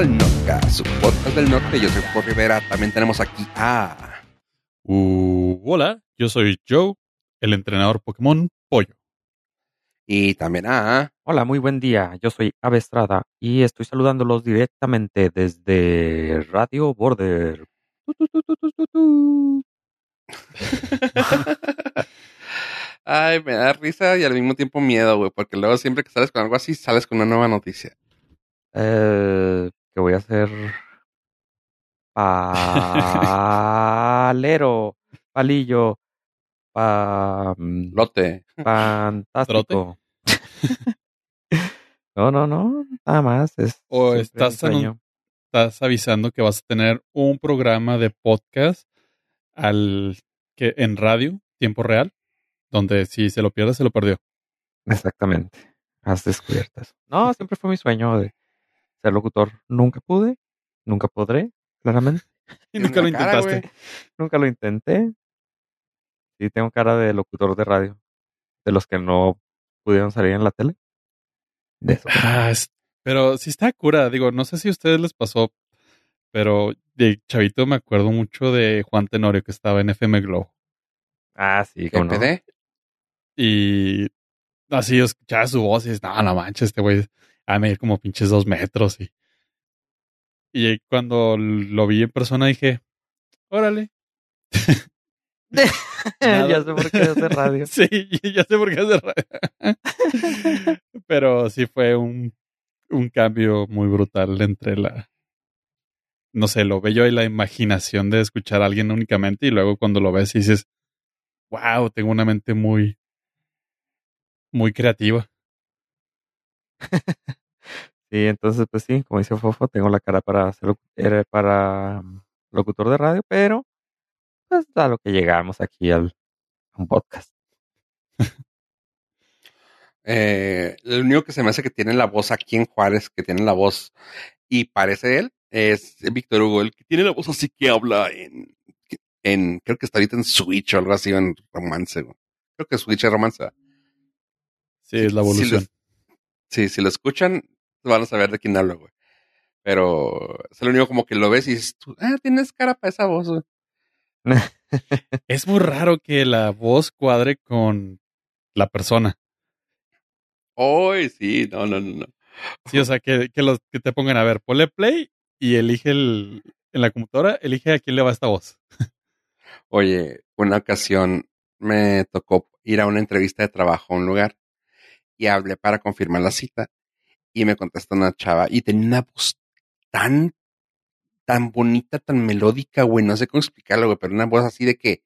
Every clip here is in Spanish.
al Notcast, su podcast del norte. Yo soy Juan Rivera. También tenemos aquí a. Uh, hola, yo soy Joe, el entrenador Pokémon Pollo. Y también a. Hola, muy buen día. Yo soy Ave Estrada y estoy saludándolos directamente desde Radio Border. Tu, tu, tu, tu, tu, tu, tu. Ay, me da risa y al mismo tiempo miedo, güey, porque luego siempre que sales con algo así, sales con una nueva noticia. Eh, que voy a hacer palero, palillo, pa, Lote. fantástico. no, no, no, nada más. Es O estás un. Estás avisando que vas a tener un programa de podcast al que en radio, tiempo real, donde si se lo pierde, se lo perdió. Exactamente. Has descubierto eso. No, siempre fue mi sueño de ser locutor. Nunca pude, nunca podré, claramente. Y nunca lo cara, intentaste. Nunca lo intenté. Sí, tengo cara de locutor de radio. De los que no pudieron salir en la tele. De eso. Ah, es- pero sí está cura. Digo, no sé si a ustedes les pasó, pero de chavito me acuerdo mucho de Juan Tenorio que estaba en FM Globo. Ah, sí, ¿Qué cómo no. Y así escuchaba su voz y dices, no, no manches, este güey a medir como pinches dos metros. Y, y cuando lo vi en persona dije, órale. Ya sé por qué hace radio. Sí, ya sé por qué hace radio. Pero sí fue un, un cambio muy brutal entre la, no sé, lo bello y la imaginación de escuchar a alguien únicamente y luego cuando lo ves y dices, wow, tengo una mente muy, muy creativa. Sí, entonces, pues sí, como dice Fofo, tengo la cara para ser locu- era para mm, locutor de radio, pero pues a lo que llegamos aquí al a un podcast. Eh, el único que se me hace que tiene la voz aquí en Juárez, que tiene la voz y parece él, es Víctor Hugo, el que tiene la voz así que habla en, en creo que está ahorita en Switch o algo así, o en romance. güey. Creo que Switch es romance. Sí, es la evolución. Sí, si lo escuchan, van a saber de quién hablo, güey. Pero es el único como que lo ves y dices, tú, ah, tienes cara para esa voz, güey. Es muy raro que la voz cuadre con la persona. Ay, sí, no, no, no, no. Sí, o sea, que, que, los, que te pongan a ver, ponle play y elige el, en la computadora, elige a quién le va esta voz. Oye, una ocasión me tocó ir a una entrevista de trabajo a un lugar y hablé para confirmar la cita y me contestó una chava y tenía una voz tan, tan bonita, tan melódica, güey, no sé cómo explicarlo, güey, pero una voz así de que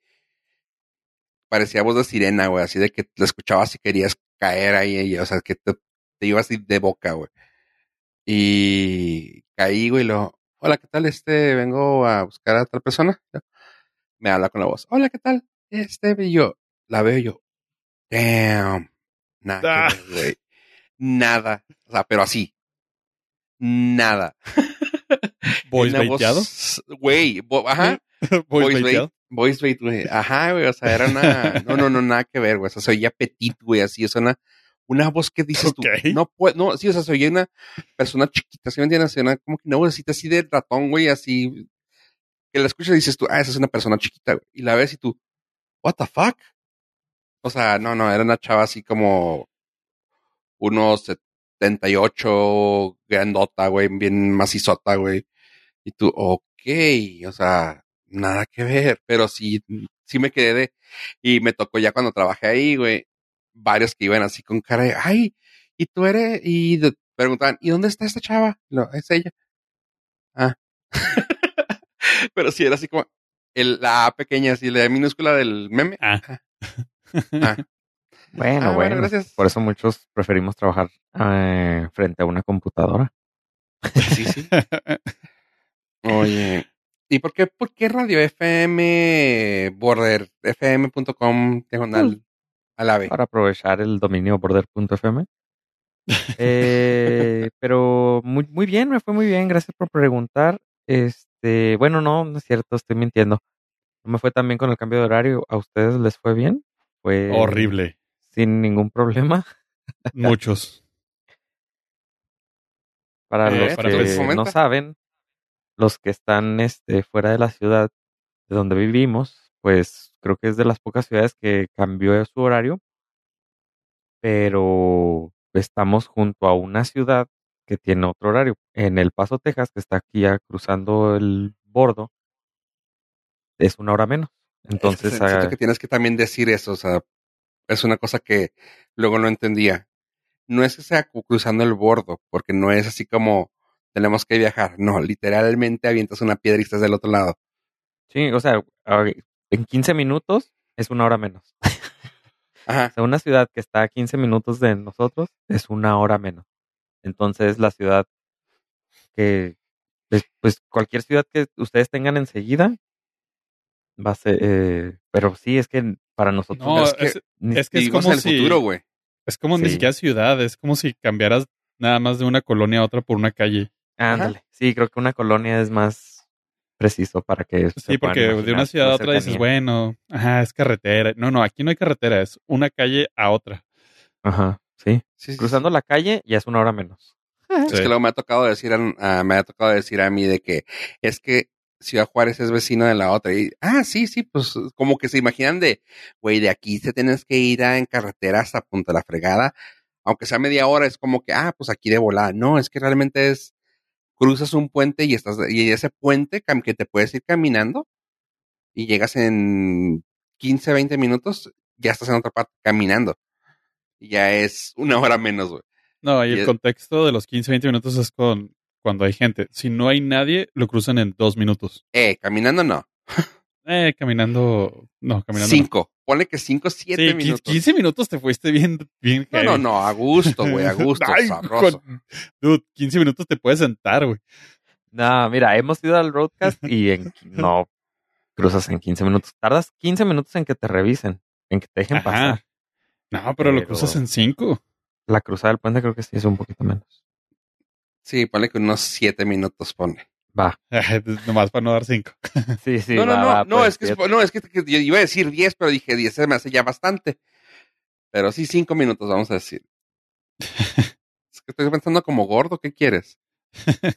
parecía voz de sirena, güey, así de que la escuchabas y querías caer ahí, y, o sea, que te, te ibas así de boca, güey. Y caí, güey, y lo, hola, ¿qué tal? Este, vengo a buscar a tal persona. Me habla con la voz, hola, ¿qué tal? Este, y yo, la veo y yo, damn, nada, güey. Nada, o sea, pero así, nada. ¿Voice baiteado? Güey, ajá. ¿Voice Voice baiteado? bait, voice bait, güey. Ajá, güey. O sea, era una. No, no, no, nada que ver, güey. O sea, se oía petit, güey, así. O sea, una, una voz que dices Ok. tú. No puedo, no, sí, o sea, se oía una persona chiquita, ¿sí me entiendes? Una- como que una vocecita así de ratón, güey, así. Que la escuchas y dices tú, ah, esa es una persona chiquita, güey. Y la ves y tú, what the fuck? O sea, no, no, era una chava así como unos 78, grandota, güey, bien macizota, güey. Y tú, ok, o sea, nada que ver, pero sí, sí me quedé de, y me tocó ya cuando trabajé ahí, güey, varios que iban así con cara de, ay, y tú eres, y preguntaban, ¿y dónde está esta chava? No, es ella. Ah. pero sí era así como, el, la A pequeña, así, la minúscula del meme. Ah. Ah. Bueno, Ah, bueno, bueno, gracias. Por eso muchos preferimos trabajar eh, frente a una computadora. Sí, sí. Oye, ¿y por qué, por qué Radio FM Border, fm.com diagonal a la B? para aprovechar el dominio border.fm. Eh, pero muy, muy bien, me fue muy bien, gracias por preguntar. Este, bueno, no, no es cierto, estoy mintiendo. No me fue tan bien con el cambio de horario. ¿A ustedes les fue bien? Fue Horrible. Sin ningún problema. Muchos. Para Eh, los para que no saben, los que están este, fuera de la ciudad de donde vivimos, pues creo que es de las pocas ciudades que cambió su horario, pero estamos junto a una ciudad que tiene otro horario. En El Paso, Texas, que está aquí ya cruzando el bordo, es una hora menos. Entonces, Es que siento ah, que tienes que también decir eso, o sea, es una cosa que luego no entendía. No es que sea cruzando el bordo, porque no es así como tenemos que viajar. No, literalmente avientas una piedra y estás del otro lado. sí, o sea, en 15 minutos es una hora menos. Ajá. O sea, una ciudad que está a 15 minutos de nosotros es una hora menos. Entonces, la ciudad que, pues, pues, cualquier ciudad que ustedes tengan enseguida, va a ser, eh, pero sí, es que para nosotros No, es que- es, ni- es que es Vivimos como en el si, futuro, güey. es como ni Sí. siquiera ciudad, es como si cambiaras nada más de una colonia a otra por una calle. ándale. Sí, creo que una colonia es más preciso para que Sí, porque de una ciudad a otra dices, bueno, ajá, es carretera. No, no, aquí no hay carretera, es una calle a otra. Ajá, sí. Sí, sí, Cruzando la calle ya es una hora menos. Es Sí. que luego me ha tocado decir a, a- me ha tocado decir a mí de que es que Ciudad Juárez es vecino de la otra. Y, ah, sí, sí, pues como que se imaginan de, güey, de aquí te tienes que ir a, en carretera hasta Punta la Fregada, aunque sea media hora, es como que, ah, pues aquí de volada. No, es que realmente es, cruzas un puente y estás, y ese puente que te puedes ir caminando y llegas en 15, 20 minutos, ya estás en otra parte caminando. Y ya es una hora menos, güey. No, y Y el es- contexto de los 15, 20 minutos es con cuando hay gente. Si no hay nadie, lo cruzan en dos minutos. Eh, caminando no. Eh, caminando, no, caminando. Cinco. Ponle que cinco, no. siete Sí, 15, minutos. 15 minutos te fuiste bien, bien. No, no, no, a gusto, güey, a gusto, Ay, sabroso. con- Dude, 15 minutos te puedes sentar, güey. No, mira, hemos ido al roadcast y en, no cruzas en 15 minutos. Tardas 15 minutos en que te revisen, en que te dejen Ajá. pasar. No, pero, lo Pero- cruzas en 5. La cruzada del puente creo que sí es un poquito menos. Sí, ponle que unos siete minutos pone. Va. Nomás para no dar 5. Sí, sí. no, no, va, no, va, no, pues, es que, no, es que, que yo iba a decir diez, pero dije diez se me hace ya bastante. Pero sí, cinco minutos, vamos a decir. es que estoy pensando como gordo, ¿qué quieres?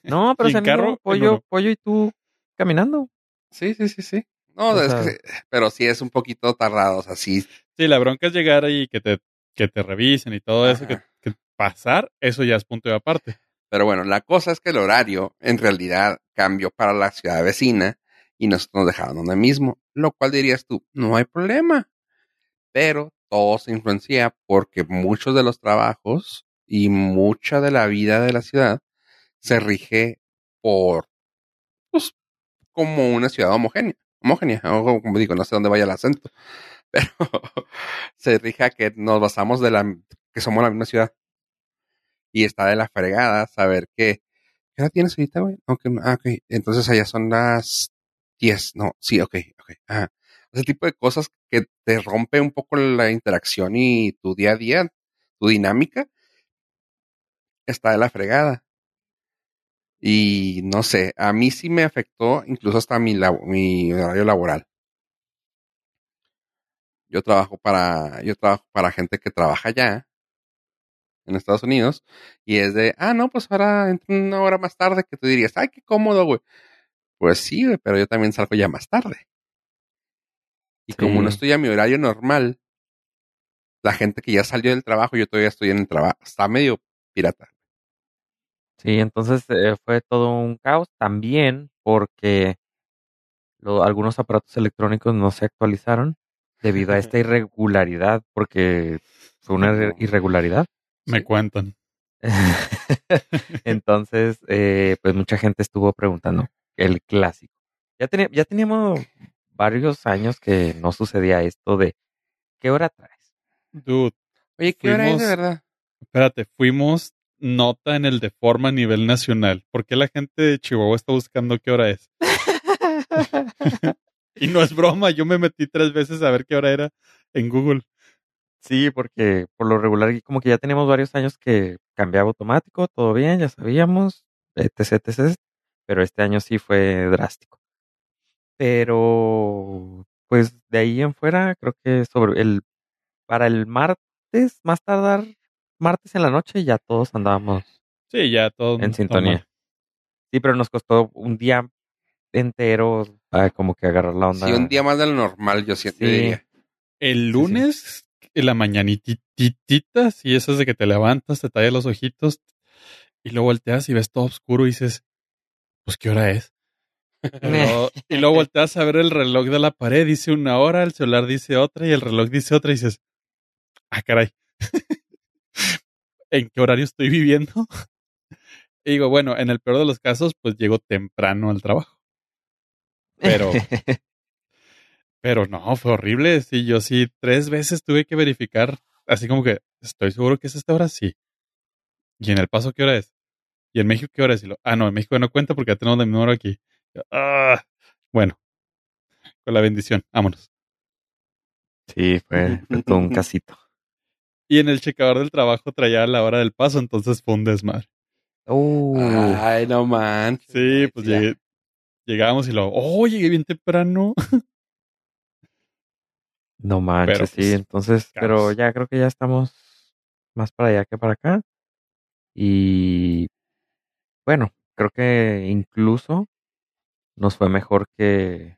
No, pero ¿Y en se carro? Pollo, pollo y tú caminando. Sí, sí, sí, sí. No, O es sea- que pero sí es un poquito tardado, o sea, sí. Sí, la bronca es llegar ahí y que te, que te revisen y todo eso, que pasar, eso ya es punto de aparte. Pero bueno, la cosa es que el horario en realidad cambió para la ciudad vecina y nosotros nos dejaron donde mismo, lo cual dirías tú, no hay problema. Pero todo se influencia porque muchos de los trabajos y mucha de la vida de la ciudad se rige por, pues, como una ciudad homogénea, homogénea, o como digo, no sé dónde vaya el acento, pero se rige a que nos basamos de la, que somos la misma ciudad. Y está de la fregada saber que, ¿qué hora tienes ahorita, güey? Ok, ah, ok, entonces allá son las 10, no, sí, ok, ok, ajá. Ese tipo de cosas que te rompe un poco la interacción y tu día a día, tu dinámica, está de la fregada. Y no sé, a mí sí me afectó incluso hasta mi, labo- mi horario laboral. Yo trabajo para, yo trabajo para gente que trabaja allá en Estados Unidos y es de, ah, no, pues ahora una hora más tarde que tú dirías, ay, qué cómodo, güey. Pues sí, güey, pero yo también salgo ya más tarde. Y como no estoy a mi horario normal, la gente que ya salió del trabajo, yo todavía estoy en el trabajo, está medio pirata. Sí, entonces eh, fue todo un caos también porque lo- algunos aparatos electrónicos no se actualizaron debido a esta irregularidad, porque fue una irre- irregularidad. Me cuentan. Entonces, eh, pues mucha gente estuvo preguntando el clásico. Ya, tenía- ya teníamos varios años que no sucedía esto de ¿qué hora traes? Dude, Oye, ¿qué hora es de verdad? espérate, fuimos nota en el Deforma a nivel nacional. ¿Por qué la gente de Chihuahua está buscando qué hora es? Y no es broma, yo me metí tres veces a ver qué hora era en Google. Sí, porque por lo regular como que ya teníamos varios años que cambiaba automático, todo bien, ya sabíamos, etc, etc, pero este año sí fue drástico. Pero pues de ahí en fuera creo que sobre el para el martes, más tardar martes en la noche ya todos andábamos Sí, ya todo. en sintonía. Sí, pero nos costó un día entero ah, como que agarrar la onda. Sí, un día más de lo normal, yo siento. Sí. diría. El lunes, en la mañanitita, sí, eso es de que te levantas, te tallas los ojitos y luego volteas y ves todo oscuro y dices, pues, ¿qué hora es? Y luego, y luego volteas a ver el reloj de la pared, dice una hora, el celular dice otra y el reloj dice otra y dices, ah, caray, ¿en qué horario estoy viviendo? Y digo, bueno, en el peor de los casos, pues llego temprano al trabajo. Pero, pero no, fue horrible. Sí, yo sí, tres veces tuve que verificar, así como que, estoy seguro que es esta hora, sí. ¿Y en el paso qué hora es? ¿Y en México qué hora es? Y lo, ah, no, en México no cuenta porque ya tenemos de mi número aquí. Yo, ah, bueno, con la bendición, vámonos. sí, fue, fue todo un casito. Y en el checador del trabajo traía la hora del paso, entonces fue un desmadre. Uh, Ay, no manches. Sí, pues llegué, llegamos y lo, oh, llegué bien temprano. no manches, pero, sí. pues, Entonces, pero ya creo que ya estamos más para allá que para acá. Y bueno, creo que incluso nos fue mejor que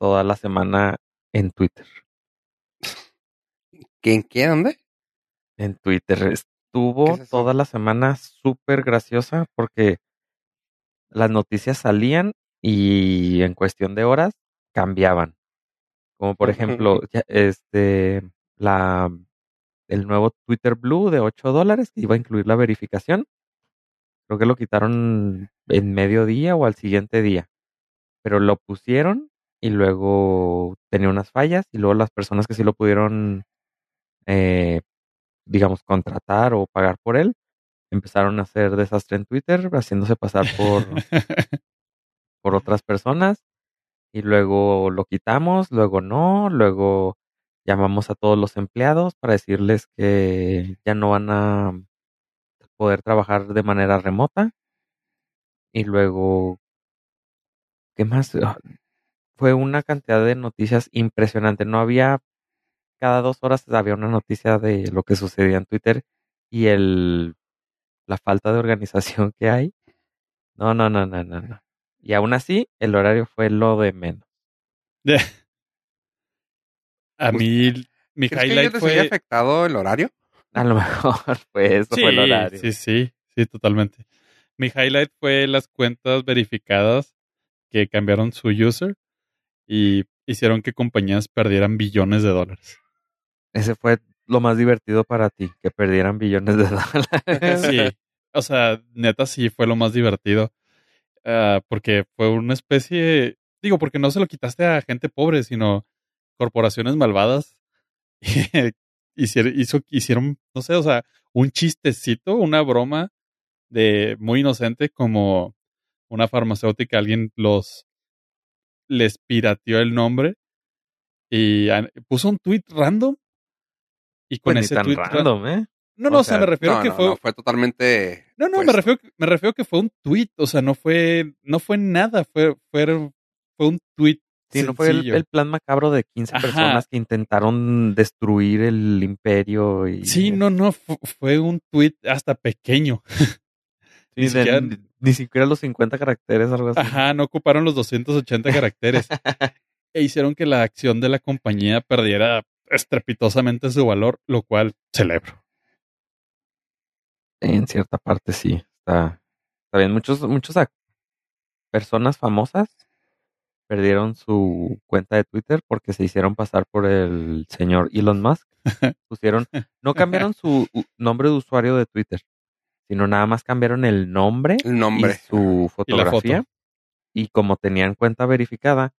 toda la semana en Twitter. ¿Quién qué? ¿Dónde? En Twitter estuvo toda la semana súper graciosa porque las noticias salían y en cuestión de horas cambiaban. Como por ejemplo, este, la, el nuevo Twitter Blue de 8 dólares que iba a incluir la verificación. Creo que lo quitaron en mediodía o al siguiente día. Pero lo pusieron y luego tenía unas fallas y luego las personas que sí lo pudieron, eh, digamos, contratar o pagar por él, empezaron a hacer desastre en Twitter, haciéndose pasar por, por otras personas y luego lo quitamos, luego no, luego llamamos a todos los empleados para decirles que ya no van a poder trabajar de manera remota y luego ¿qué más? Ah, Fue una cantidad de noticias impresionante. No había cada dos horas había una noticia de lo que sucedía en Twitter y el la falta de organización que hay. No, no, no, no, no, no. Y aún así, el horario fue lo de menos. A mí, mi ¿Crees que highlight haya fue... afectado el horario? A lo mejor fue eso, Sí, fue el horario. sí, sí, sí, totalmente. Mi highlight fue las cuentas verificadas que cambiaron su user y hicieron que compañías perdieran billones de dólares. Ese fue lo más divertido para ti, que perdieran billones de dólares. Sí, o sea, neta sí fue lo más divertido. Ah, porque fue una especie, digo, porque no se lo quitaste a gente pobre, sino corporaciones malvadas. hicieron, hizo, hicieron, no sé, o sea, un chistecito, una broma de muy inocente como una farmacéutica, alguien los les pirateó el nombre y puso un tweet random y con Pues ni ese tan tweet ra- random, ¿eh? no, no, o o sea, me refiero No, que no, fue no, fue totalmente. No, no, me puesto. refiero, me refiero que fue un tweet, o sea, no fue, no fue nada, fue, fue, fue un tweet. Sí, no fue el, plan macabro de 15 Ajá. personas que intentaron destruir el imperio y Sí, no, no, fu- fue un tweet hasta pequeño. Ni siquiera- ni siquiera los 50 caracteres, algo así. Ajá, no ocuparon los 280 caracteres. e hicieron que la acción de la compañía perdiera estrepitosamente su valor, lo cual celebro. En cierta parte sí, está, está bien. Muchos, muchos personas famosas perdieron su cuenta de Twitter porque se hicieron pasar por el señor Elon Musk. Pusieron, no cambiaron su nombre de usuario de Twitter, sino nada más cambiaron el nombre El nombre. y su fotografía. foto. Y como tenían cuenta verificada,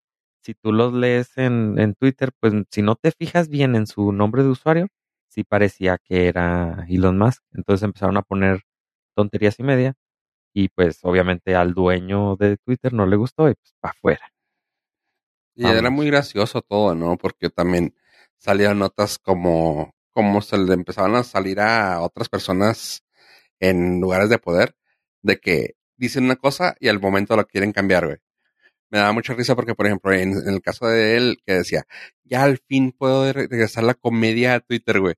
si tú los lees en, en Twitter, pues si no te fijas bien en su nombre de usuario, sí parecía que era Elon Musk. Entonces empezaron a poner tonterías y media. Y pues obviamente al dueño de Twitter no le gustó y pues para afuera. Y era muy gracioso todo, ¿no? Porque también salían notas como, como se le empezaban a salir a otras personas en lugares de poder, de que dicen una cosa y al momento lo quieren cambiar, güey. Me daba mucha risa porque, por ejemplo, en, en el caso de él, que decía, ya al fin puedo re- regresar la comedia a Twitter, güey.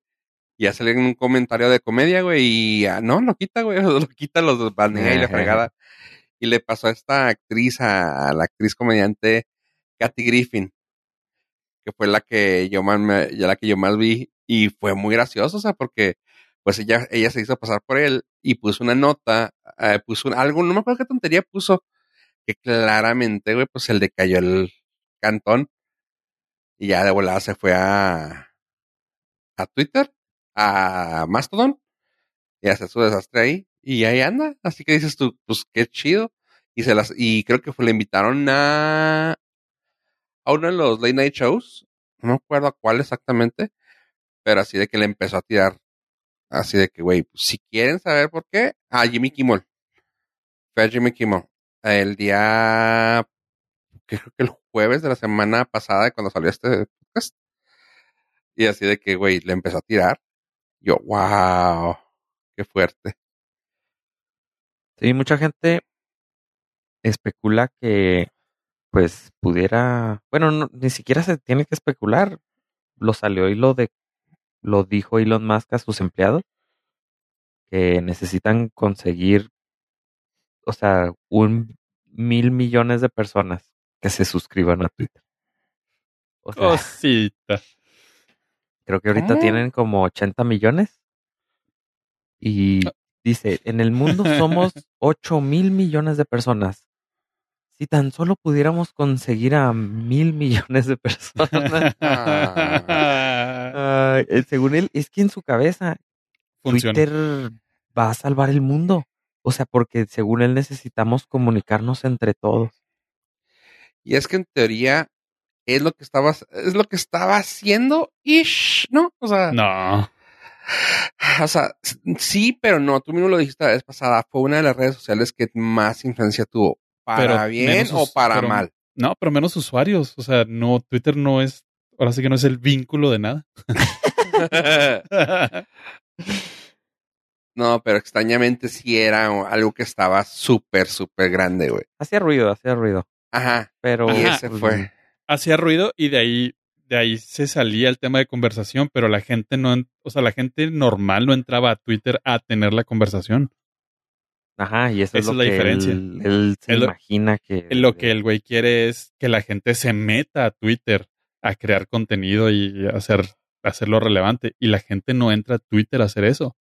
Y en un comentario de comedia, güey, y ah, no, lo quita, güey, lo quita, los banea y la fregada. Y le pasó a esta actriz, a, la actriz comediante Kathy Griffin, que fue la que yo más, me, ya la que yo más vi, y fue muy gracioso, o sea, porque pues ella, ella se hizo pasar por él y puso una nota, eh, puso un, algo, no me acuerdo qué tontería puso, que claramente, güey, pues el de cayó el cantón y ya de volada se fue a, a Twitter, a Mastodon y hace su desastre ahí y ahí anda. Así que dices tú, pues qué chido. Y se las, y creo que fue, le invitaron a, a uno de los late night shows. No me acuerdo a cuál exactamente, pero así de que le empezó a tirar. Así de que, güey, pues, si quieren saber por qué, a Jimmy Kimmel. Fue a Jimmy Kimmel. El día, creo que el jueves de la semana pasada, cuando salió este podcast. Y así de que, güey, le empezó a tirar. Yo, wow, qué fuerte. Sí, mucha gente especula que pues pudiera, bueno, ni siquiera se tiene que especular. Lo salió y lo de lo dijo Elon Musk a sus empleados que necesitan conseguir, o sea, un mil millones de personas que se suscriban a Twitter. O creo que ahorita Ah. tienen como 80 millones. Y Ah. dice, en el mundo somos 8 mil millones de personas. Si tan solo pudiéramos conseguir a mil millones de personas. Ah, eh, según él, es que en su cabeza Funciona. Twitter va a salvar el mundo. O sea, porque según él necesitamos comunicarnos entre todos. Y es que en teoría es lo que estaba, es lo que estaba haciendo, ish, ¿no? O sea, No. o sea, sí, pero no. Tú mismo lo dijiste la vez pasada. Fue una de las redes sociales que más influencia tuvo. ¿Para Pero bien o para pero- mal? No, pero menos usuarios. O sea, no, Twitter no es, ahora sí que no es el vínculo de nada. no, pero extrañamente sí era algo que estaba súper, súper grande, güey. Hacía ruido, hacía ruido. Ajá. Pero Y Ajá. ese fue. Hacía ruido y de ahí, de ahí se salía el tema de conversación, pero la gente no, o sea, la gente normal no entraba a Twitter a tener la conversación. Ajá, y eso es Esa lo es la que diferencia. Él, él se imagina que. Lo que el güey quiere es que la gente se meta a Twitter a crear contenido y hacer, hacerlo relevante. Y la gente no entra a Twitter a hacer eso.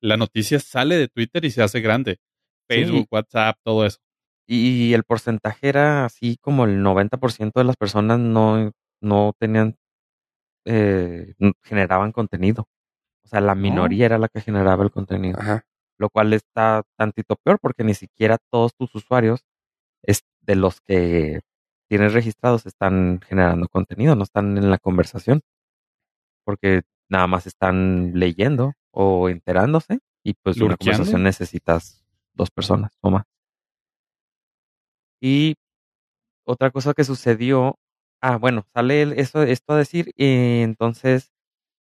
La noticia sale de Twitter y se hace grande. Facebook, WhatsApp, todo eso. Y el porcentaje era así como el 90% de las personas no, no tenían, eh, generaban contenido. O sea, la minoría era la que generaba el contenido. Ajá. Lo cual está tantito peor porque ni siquiera todos tus usuarios es de los que tienes registrados están generando contenido, no están en la conversación. Porque nada más están leyendo o enterándose y pues una conversación necesitas dos personas o más. Y otra cosa que sucedió, ah, bueno, sale eso, esto a decir, y entonces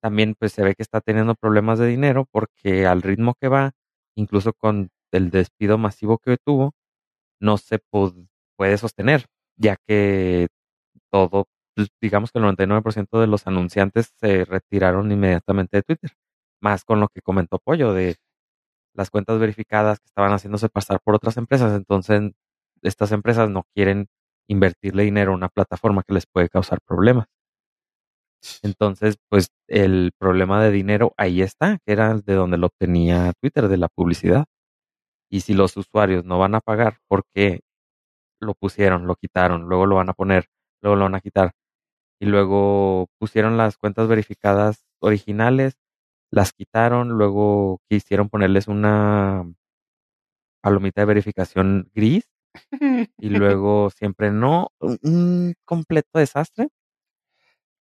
también pues se ve que está teniendo problemas de dinero porque al ritmo que va, incluso con el despido masivo que tuvo, no se pu- puede sostener, ya que todo, pues, digamos que el 99% de los anunciantes se retiraron inmediatamente de Twitter, más con lo que comentó Pollo de las cuentas verificadas que estaban haciéndose pasar por otras empresas, entonces estas empresas no quieren invertirle dinero a una plataforma que les puede causar problemas. Entonces, pues el problema de dinero ahí está, que era de donde lo obtenía Twitter, de la publicidad. Y si los usuarios no van a pagar porque lo pusieron, lo quitaron, luego lo van a poner, luego lo van a quitar, y luego pusieron las cuentas verificadas originales, las quitaron, luego quisieron ponerles una palomita de verificación gris y luego siempre no, un- completo desastre.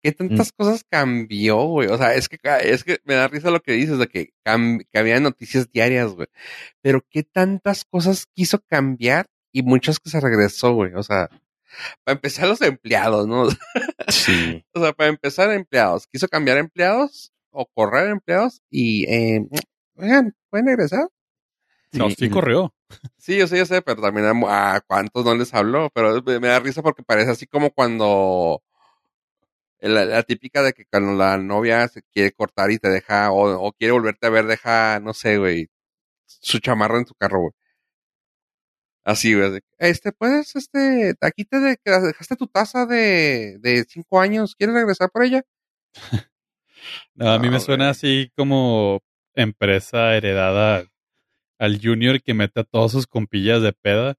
¿Qué tantas cosas cambió, güey? O sea, es que, ca- es que me da risa lo que dices de que, que había noticias diarias, güey. Pero qué tantas cosas quiso cambiar y muchas que se regresó, güey. O sea, para empezar los empleados, ¿no? Sí. O sea, para empezar empleados. Quiso cambiar empleados o correr empleados y, eh, oigan, ¿pueden regresar? No, Sí, corrió. Sí, yo sé, yo sé, pero también a, a cuántos no les habló, pero me, me da risa porque parece así como cuando La, la típica de que cuando la novia se quiere cortar y te deja, o, o quiere volverte a ver, deja, no sé, güey, su chamarra en tu carro, güey. Así, güey. Este, puedes, este, aquí te de- dejaste tu taza de, de cinco años, ¿quieres regresar por ella? No, a mí No, me suena así como empresa heredada al junior que mete a todos sus compillas de peda.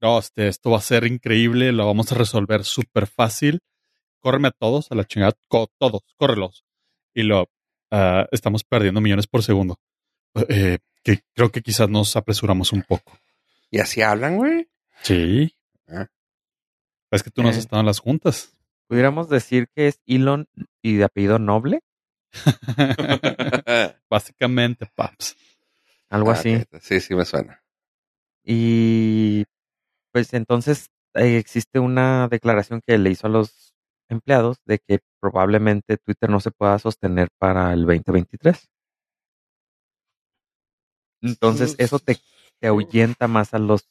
No, este, esto va a ser increíble, lo vamos a resolver súper fácil. Córreme a todos, a la chingada, co- todos, córrelos. Y lo, ah, estamos perdiendo millones por segundo. Eh, que creo que quizás nos apresuramos un poco. Y así hablan, güey. Sí. Ah. Es que tú no has Eh. estado en las juntas. Pudiéramos decir que es Elon y de apellido Noble, Básicamente, paps. Algo Ah, así. Sí, sí me suena. Y pues entonces eh, existe una declaración que le hizo a los empleados de que probablemente Twitter no se pueda sostener para el 2023. Entonces eso te, te ahuyenta más a los...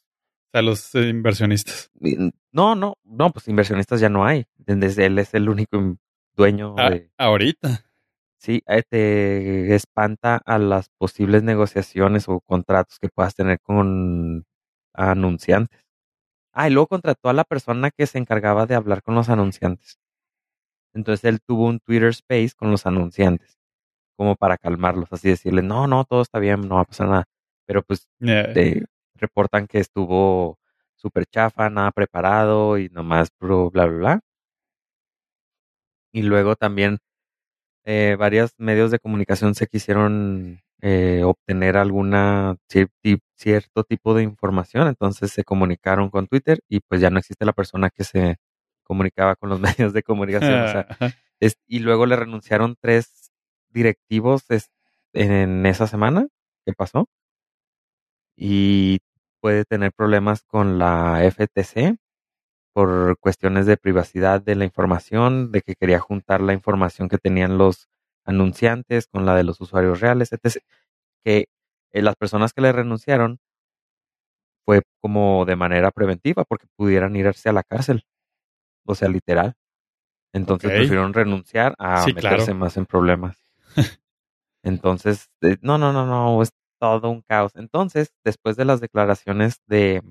Sea, los eh, inversionistas. No, no, no, pues inversionistas ya no hay. Desde él es el único dueño Ah, de... ahorita. Sí, te espanta a las posibles negociaciones o contratos que puedas tener con anunciantes. Ah, y luego contrató a la persona que se encargaba de hablar con los anunciantes. Entonces él tuvo un Twitter Space con los anunciantes, como para calmarlos, así decirle, no, no, todo está bien, no va a pasar nada. Pero pues te reportan que estuvo súper chafa, nada preparado y nomás bla, bla, bla. Y luego también eh, varios medios de comunicación se quisieron eh, obtener alguna cierto tipo de información, entonces se comunicaron con Twitter y pues ya no existe la persona que se comunicaba con los medios de comunicación. o sea, es- y luego le renunciaron tres directivos es- en esa semana que pasó. Y puede tener problemas con la FTC por cuestiones de privacidad de la información, de que quería juntar la información que tenían los anunciantes con la de los usuarios reales, etc. Que eh, las personas que le renunciaron fue como de manera preventiva porque pudieran irse a la cárcel. O sea, literal. Entonces prefirieron renunciar a Sí, meterse claro. más en problemas. Entonces, eh, no, no, no, no, es todo un caos. Entonces, después de las declaraciones de,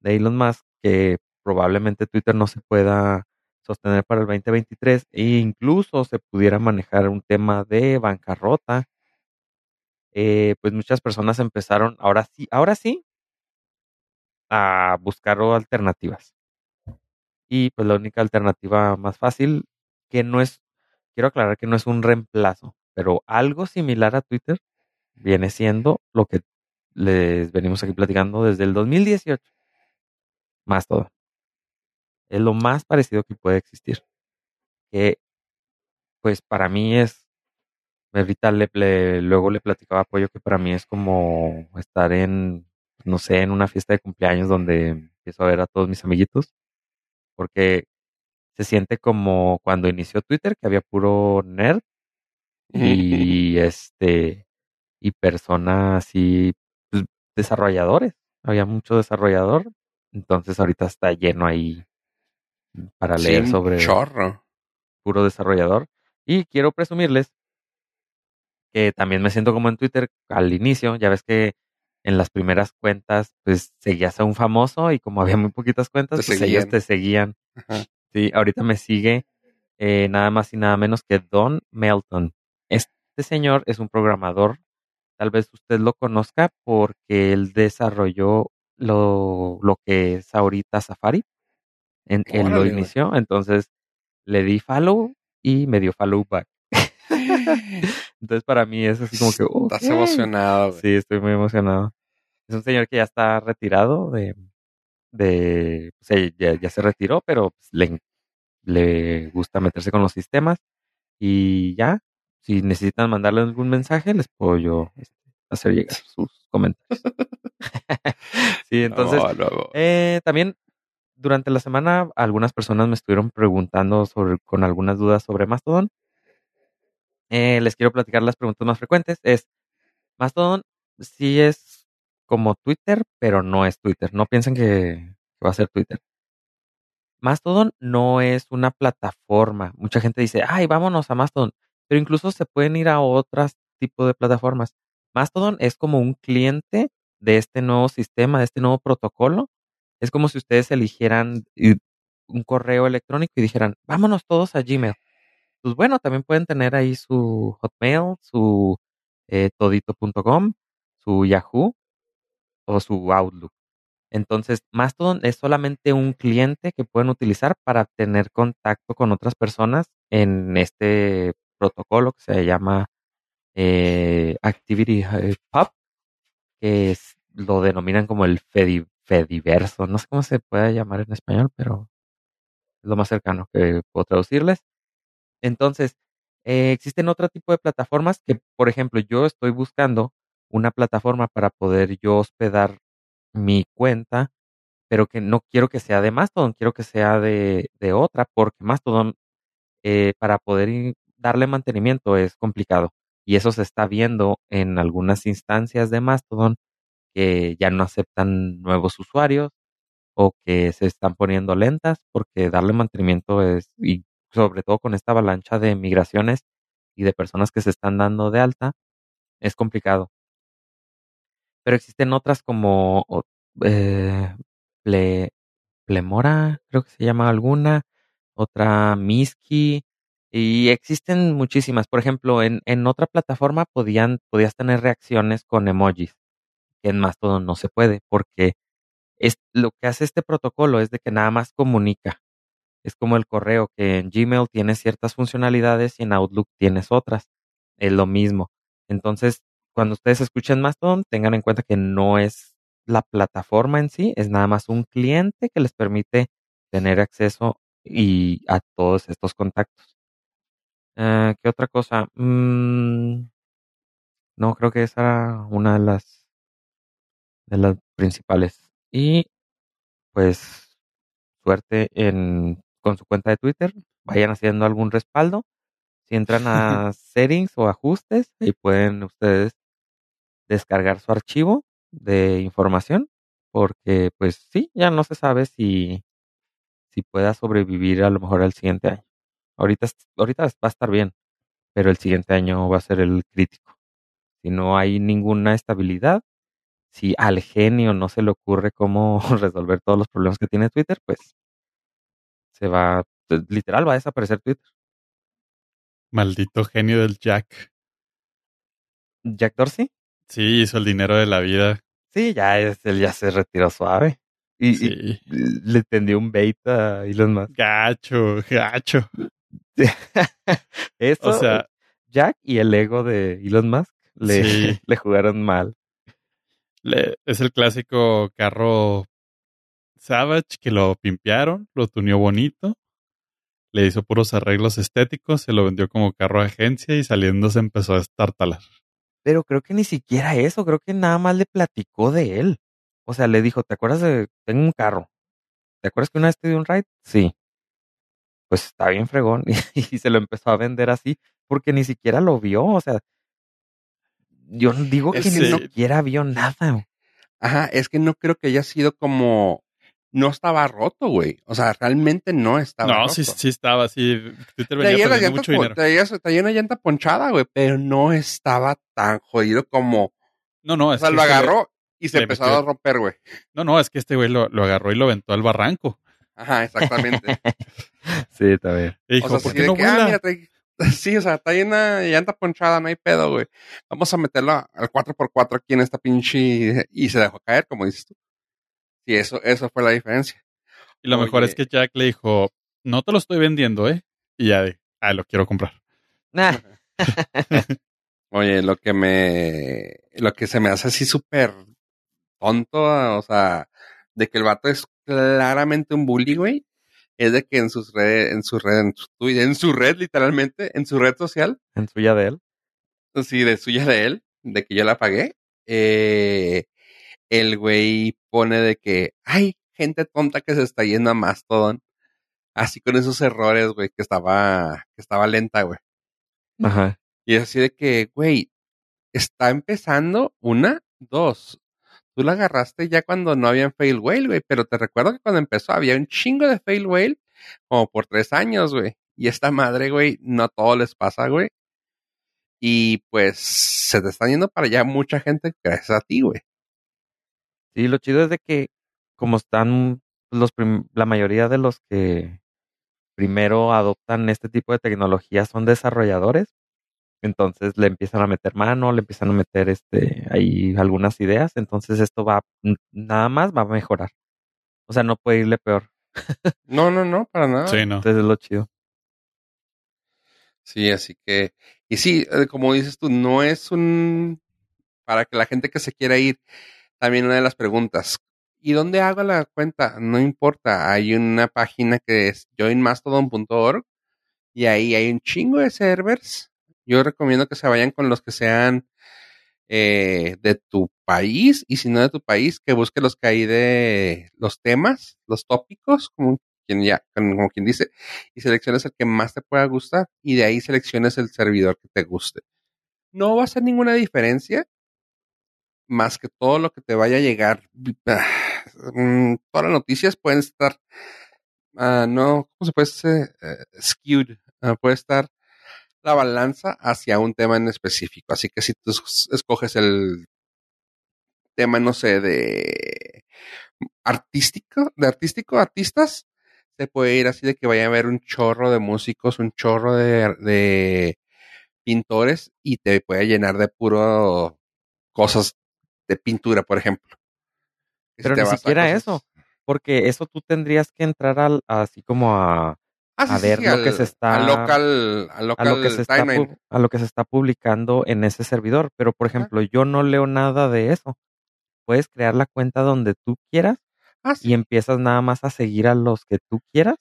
de Elon Musk, que probablemente Twitter no se pueda sostener para el 2023 e incluso se pudiera manejar un tema de bancarrota, eh, pues muchas personas empezaron, ahora sí, ahora sí, a buscar alternativas. Y pues la única alternativa más fácil, que no es, quiero aclarar que no es un reemplazo, pero algo similar a Twitter viene siendo lo que les venimos aquí platicando desde el 2018. Más todo. Es lo más parecido que puede existir. Que pues para mí es, ahorita le, le- luego le platicaba a Pollo que para mí es como estar en, no sé, en una fiesta de cumpleaños donde empiezo a ver a todos mis amiguitos. Porque se siente como cuando inició Twitter, que había puro nerd y este y personas así pues, desarrolladores había mucho desarrollador entonces ahorita está lleno ahí para Sí, leer sobre chorro. puro desarrollador y quiero presumirles que también me siento como en Twitter al inicio ya ves que en las primeras cuentas pues seguías a un famoso y como había muy poquitas cuentas Te pues ellos te seguían Ajá. sí ahorita me sigue eh, nada más y nada menos que Don Melton este señor es un programador Tal vez usted lo conozca porque él desarrolló lo, lo que es ahorita Safari. En, él lo güey. inició, entonces le di follow y me dio follow back. Entonces para mí es así como que... Estás ok. emocionado, güey. Sí, estoy muy emocionado. Es un señor que ya está retirado de... de o sea, ya, ya se retiró, pero pues, le, le gusta meterse con los sistemas. Y ya, si necesitan mandarle algún mensaje, les puedo yo este, hacer llegar sus comentarios. sí, entonces, No, no, no. eh, también durante la semana algunas personas me estuvieron preguntando con algunas dudas sobre Mastodon. Eh, les quiero platicar las preguntas más frecuentes. Es, Mastodon sí es como Twitter, pero no es Twitter. No piensen que, que va a ser Twitter. Mastodon no es una plataforma. Mucha gente dice, ay, vámonos a Mastodon. Pero incluso se pueden ir a otros tipos de plataformas. Mastodon es como un cliente de este nuevo sistema, de este nuevo protocolo. Es como si ustedes eligieran un correo electrónico y dijeran, vámonos todos a Gmail. Pues bueno, también pueden tener ahí su Hotmail, su eh, todito.com, su Yahoo o su Outlook. Entonces, Mastodon es solamente un cliente que pueden utilizar para tener contacto con otras personas en este protocolo que se llama eh, Activity Pub, que lo denominan como el Fediverso. No sé cómo se puede llamar en español, pero es lo más cercano que puedo traducirles. Entonces, eh, existen otro tipo de plataformas que, por ejemplo, yo estoy buscando una plataforma para poder yo hospedar mi cuenta, pero que no quiero que sea de Mastodon, quiero que sea de, de otra, porque Mastodon, eh, para poder darle mantenimiento es complicado. Y eso se está viendo en algunas instancias de Mastodon que ya no aceptan nuevos usuarios o que se están poniendo lentas porque darle mantenimiento es, y sobre todo con esta avalancha de migraciones y de personas que se están dando de alta, es complicado. Pero existen otras como eh, Plemora, creo que se llama alguna, otra Miski, y existen muchísimas. Por ejemplo, en, en otra plataforma podían, podías tener reacciones con emojis, en todo no se puede, porque es, lo que hace este protocolo es de que nada más comunica. Es como el correo, que en Gmail tienes ciertas funcionalidades y en Outlook tienes otras. Es lo mismo. Entonces, cuando ustedes escuchen Mastodon, tengan en cuenta que no es la plataforma en sí, es nada más un cliente que les permite tener acceso y a todos estos contactos. Eh, ¿Qué otra cosa? Mm, no, creo que esa era una de las de las principales. Y pues suerte en con su cuenta de Twitter, vayan haciendo algún respaldo. Si entran a settings o ajustes, ahí pueden ustedes descargar su archivo de información, porque pues sí, ya no se sabe si, si pueda sobrevivir a lo mejor al siguiente año. Ahorita, ahorita va a estar bien, pero el siguiente año va a ser el crítico. Si no hay ninguna estabilidad, si al genio no se le ocurre cómo resolver todos los problemas que tiene Twitter, pues se va, pues, literal, va a desaparecer Twitter. Maldito genio del Jack. ¿Jack Dorsey? Sí, hizo el dinero de la vida. Sí, ya es, él ya se retiró suave. Y, le tendió un bait a Elon Musk. Gacho, gacho. Eso, o sea, Jack y el ego de Elon Musk le, le jugaron mal. Es el clásico carro Savage que lo pimpearon, lo tuneó bonito, le hizo puros arreglos estéticos, se lo vendió como carro de agencia y saliendo se empezó a estartalar. Pero creo que ni siquiera eso, creo que nada más le platicó de él. O sea, le dijo, ¿te acuerdas de, tengo un carro? ¿Te acuerdas que una vez te di un ride? Sí. Pues está bien fregón. Y, se lo empezó a vender así, porque ni siquiera lo vio. O sea, yo digo que ni siquiera vio nada. Ajá, es que no creo que haya sido como no estaba roto, güey. O sea, realmente no estaba no, roto. No, sí, sí estaba, sí. Twitter venía traía, mucho dinero. Traía, una llanta ponchada, güey, pero no estaba tan jodido como... No, no, es O sea, lo agarró y se empezó a romper, güey. No, no, es que este güey lo, lo agarró y lo aventó al barranco. Ajá, exactamente. sí, está bien. Y dijo, o sea, ¿por qué no que, ah, Sí, o sea, está llena llanta ponchada, no hay pedo, güey. Vamos a meterlo al 4x4 aquí en esta pinche... Y se dejó caer, como dices tú. Sí, eso, eso fue la diferencia. Y lo mejor es que Jack le dijo, no te lo estoy vendiendo, ¿eh? Y ya de, ah, lo quiero comprar. Oye, lo que me, lo que se me hace así súper tonto, o sea, de que el vato es claramente un bully, güey, es de que en sus redes, en su red, en su, en su red literalmente, en su red social. En suya de él. Sí, de suya de él, de que yo la pagué. Eh, el güey pone de que hay gente tonta que se está yendo a Mastodon. Así con esos errores, güey, que estaba, que estaba lenta, güey. Ajá. Y es así de que, güey, está empezando una, dos. Tú la agarraste ya cuando no había fail whale, güey, pero te recuerdo que cuando empezó había un chingo de fail whale como por tres años, güey. Y esta madre, güey, no a todos les pasa, güey. Y pues se te están yendo para allá mucha gente gracias a ti, güey. Sí, lo chido es de que como están los la mayoría de los que primero adoptan este tipo de tecnología son desarrolladores, entonces le empiezan a meter mano, le empiezan a meter este ahí algunas ideas, entonces esto va nada más va a mejorar. O sea, no puede irle peor. no, no, no, para nada. Sí, no. Entonces es lo chido. Sí, así que, y sí, eh, como dices tú, no es un, para que la gente que se quiera ir, también una de las preguntas, ¿y dónde hago la cuenta? No importa, hay una página que es joinmastodon.org y ahí hay un chingo de servers. Yo recomiendo que se vayan con los que sean eh, de tu país y si no de tu país, que busque los que hay de los temas, los tópicos, como quien ya, como quien dice, y selecciones el que más te pueda gustar y de ahí selecciones el servidor que te guste. No va a ser ninguna diferencia más que todo lo que te vaya a llegar. Mm, todas las noticias pueden estar, uh, no, ¿cómo se puede decir? Uh, skewed, uh, puede estar la balanza hacia un tema en específico. Así que si tú escoges el tema, no sé, de artístico, de artístico, artistas, se puede ir así de que vaya a haber un chorro de músicos, un chorro de, de pintores y te puede llenar de puro cosas de pintura, por ejemplo. Pero ni siquiera eso, porque eso tú tendrías que entrar al, así como a, Ah, sí, a ver sí, lo al- que se está local, a local lo que se está a lo que se está publicando en ese servidor. Pero por ejemplo, yo no leo nada de eso. Puedes crear la cuenta donde tú quieras Ah, sí. y empiezas nada más a seguir a los que tú quieras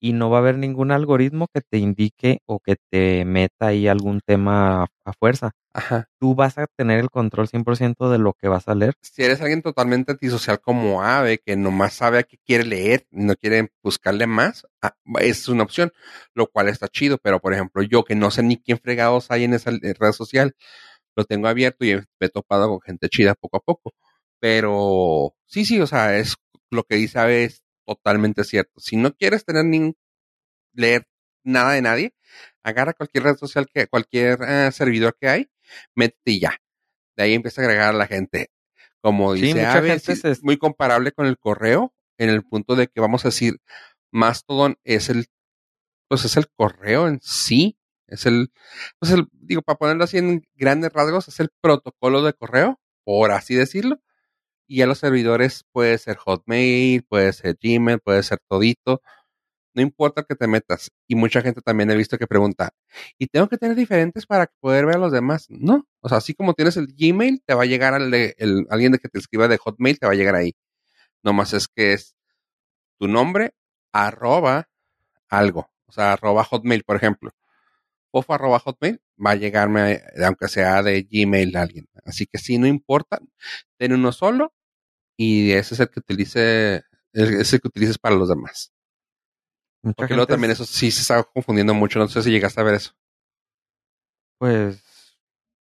y no va a haber ningún algoritmo que te indique o que te meta ahí algún tema a fuerza. Ajá. Tú vas a tener el control 100% de lo que vas a leer. Si eres alguien totalmente antisocial como Ave, que nomás sabe a qué quiere leer, no quiere buscarle más, ah, es una opción, lo cual está chido. Pero, por ejemplo, yo que no sé ni quién fregados hay en esa eh, red social, lo tengo abierto y me he topado con gente chida poco a poco. Pero sí, sí, o sea, es lo que dice Ave es totalmente cierto. Si no quieres tener ni leer nada de nadie, agarra cualquier red social que, cualquier eh, servidor que hay, métete y ya. De ahí empieza a agregar a la gente. Como dice gente sí, se- muy comparable con el correo, en el punto de que vamos a decir, Mastodon es el, pues es el correo en sí, es el, pues el, digo, para ponerlo así en grandes rasgos, es el protocolo de correo, por así decirlo. Y ya los servidores puede ser Hotmail, puede ser Gmail, puede ser todito. No importa que te metas. Y mucha gente también he visto que pregunta, ¿y tengo que tener diferentes para poder ver a los demás? No. O sea, así como tienes el Gmail, te va a llegar al de, alguien de que te escriba de Hotmail, te va a llegar ahí. Nomás es que es tu nombre, arroba algo. O sea, arroba Hotmail, por ejemplo. Fofo arroba Hotmail va a llegarme, aunque sea de Gmail a alguien. Así que sí, no importa. Ten uno solo y ese es el que utilice, ese es el que utilices para los demás. Mucha Porque luego también es- eso sí se está confundiendo mucho. No sé si llegaste a ver eso. Pues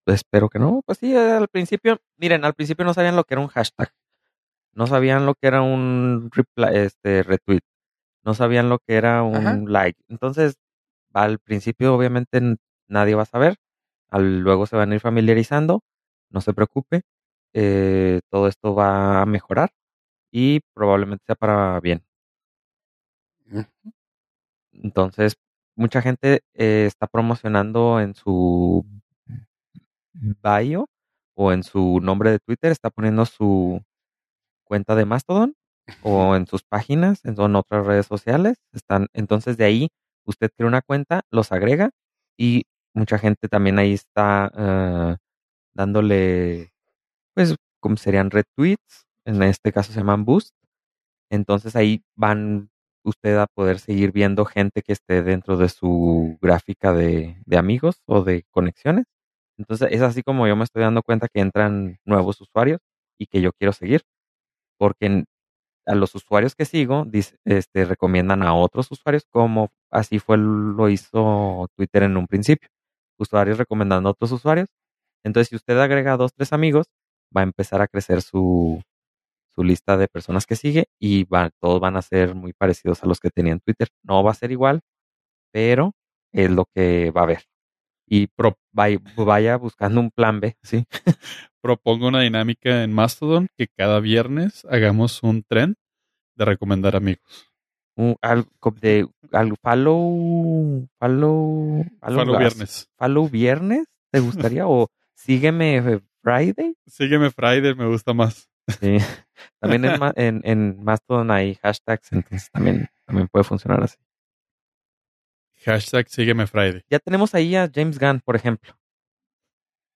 espero que no. Pues sí, al principio, miren, al principio no sabían lo que era un hashtag. No sabían lo que era un reply, este retweet. No sabían lo que era un Ajá. like. Entonces, al principio obviamente nadie va a saber. Al, luego se van a ir familiarizando. No se preocupe. eh, todo esto va a mejorar y probablemente sea para bien. Entonces, mucha gente eh, está promocionando en su bio o en su nombre de Twitter, está poniendo su cuenta de Mastodon o en sus páginas, en, en otras redes sociales. Están, entonces, de ahí usted crea una cuenta, los agrega y mucha gente también ahí está eh, dándole, pues, como serían retweets, en este caso se llaman boost. Entonces ahí van usted a poder seguir viendo gente que esté dentro de su gráfica de, amigos o de conexiones. Entonces es así como yo me estoy dando cuenta que entran nuevos usuarios y que yo quiero seguir. Porque a los usuarios que sigo este, recomiendan a otros usuarios como así fue lo hizo Twitter en un principio. Usuarios recomendando a otros usuarios. Entonces si usted agrega dos, tres amigos, va a empezar a crecer su, su lista de personas que sigue y va, todos van a ser muy parecidos a los que tenían Twitter. No va a ser igual, pero es lo que va a haber. Y pro- vay- vaya buscando un plan B, ¿sí? Propongo una dinámica en Mastodon que cada viernes hagamos un tren de recomendar amigos. Algo de algo follow follow Follow gas- viernes. follow viernes te gustaría o sígueme eh, Friday Sígueme Friday, me gusta más. Sí. también en, en, en Mastodon hay hashtags entonces también también puede funcionar así Hashtag sígueme Friday. ya tenemos ahí a James Gunn por ejemplo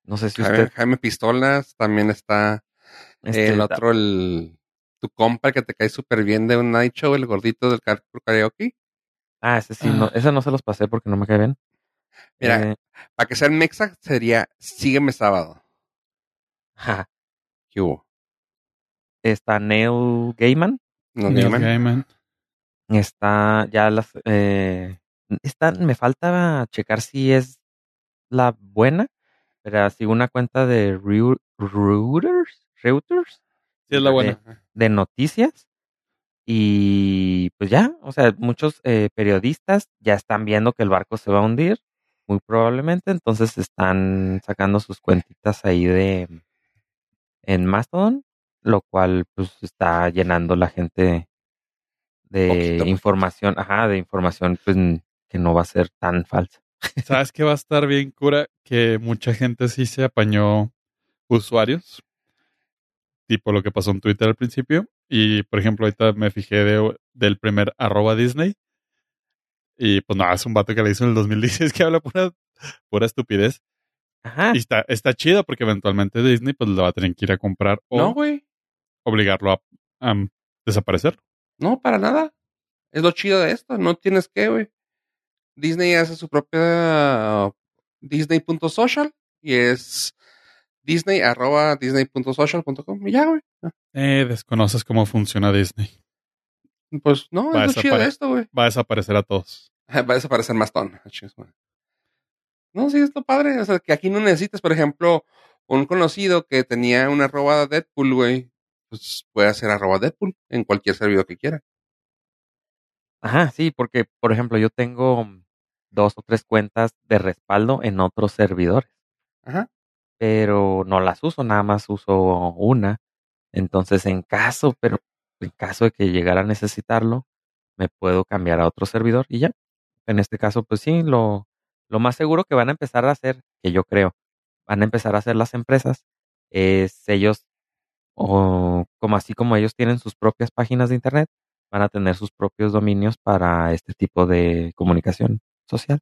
no sé si Jaime, usted Jaime Pistolas, también está este, el otro, el tu compa que te cae súper bien de un night show, el gordito del car- karaoke. ah ese sí no Ah. ese no se los pasé porque no me cae bien Mira, Eh, para que sea en Mexa sería Sígueme sábado. ja. ¿Qué hubo? Está Neil Gaiman ¿No Neil? Gaiman. Está ya las eh, esta me falta checar si es la buena, pero sigo una cuenta de Reu- Reuters, Reuters Sí, es la buena. de noticias y pues ya, o sea, muchos eh, periodistas ya están viendo que el barco se va a hundir, muy probablemente, entonces están sacando sus cuentitas ahí de en Mastodon, lo cual pues está llenando la gente de Poquito, poquito. información, ajá, de información pues que no va a ser tan falsa. ¿Sabes qué va a estar bien cura? Que mucha gente sí se apañó usuarios, tipo lo que pasó en Twitter al principio. Y, por ejemplo, ahorita me fijé de- del primer arroba Disney. Y pues nada, es un vato que le hizo en el 2016 que habla pura, pura estupidez. Ajá. Y está, está chido porque eventualmente Disney pues lo va a tener que ir a comprar o No, güey. Obligarlo a, a desaparecer. No, para nada. Es lo chido de esto. No tienes que, güey. Disney hace su propia Disney.social y es Disney arroba Disney.social.com y ya, güey. Eh, desconoces cómo funciona Disney. Pues no, Va es lo chido de esto, güey. Va a desaparecer a todos. Va a desaparecer Mastón. Ah, madre. No, sí, es lo padre. O sea, que aquí no necesitas, por ejemplo, un conocido que tenía una arroba Deadpool, güey. Pues puede hacer arroba Deadpool en cualquier servidor que quiera. Ajá, sí, porque por ejemplo yo tengo dos o tres cuentas de respaldo en otros servidores, Ajá. pero no las uso, nada más uso una. Entonces, en caso, pero en caso de que llegara a necesitarlo, me puedo cambiar a otro servidor y ya. En este caso, pues sí, lo, lo más seguro que van a empezar a hacer, que yo creo, van a empezar a hacer las empresas, es ellos, o como así como ellos tienen sus propias páginas de internet, van a tener sus propios dominios para este tipo de comunicación social.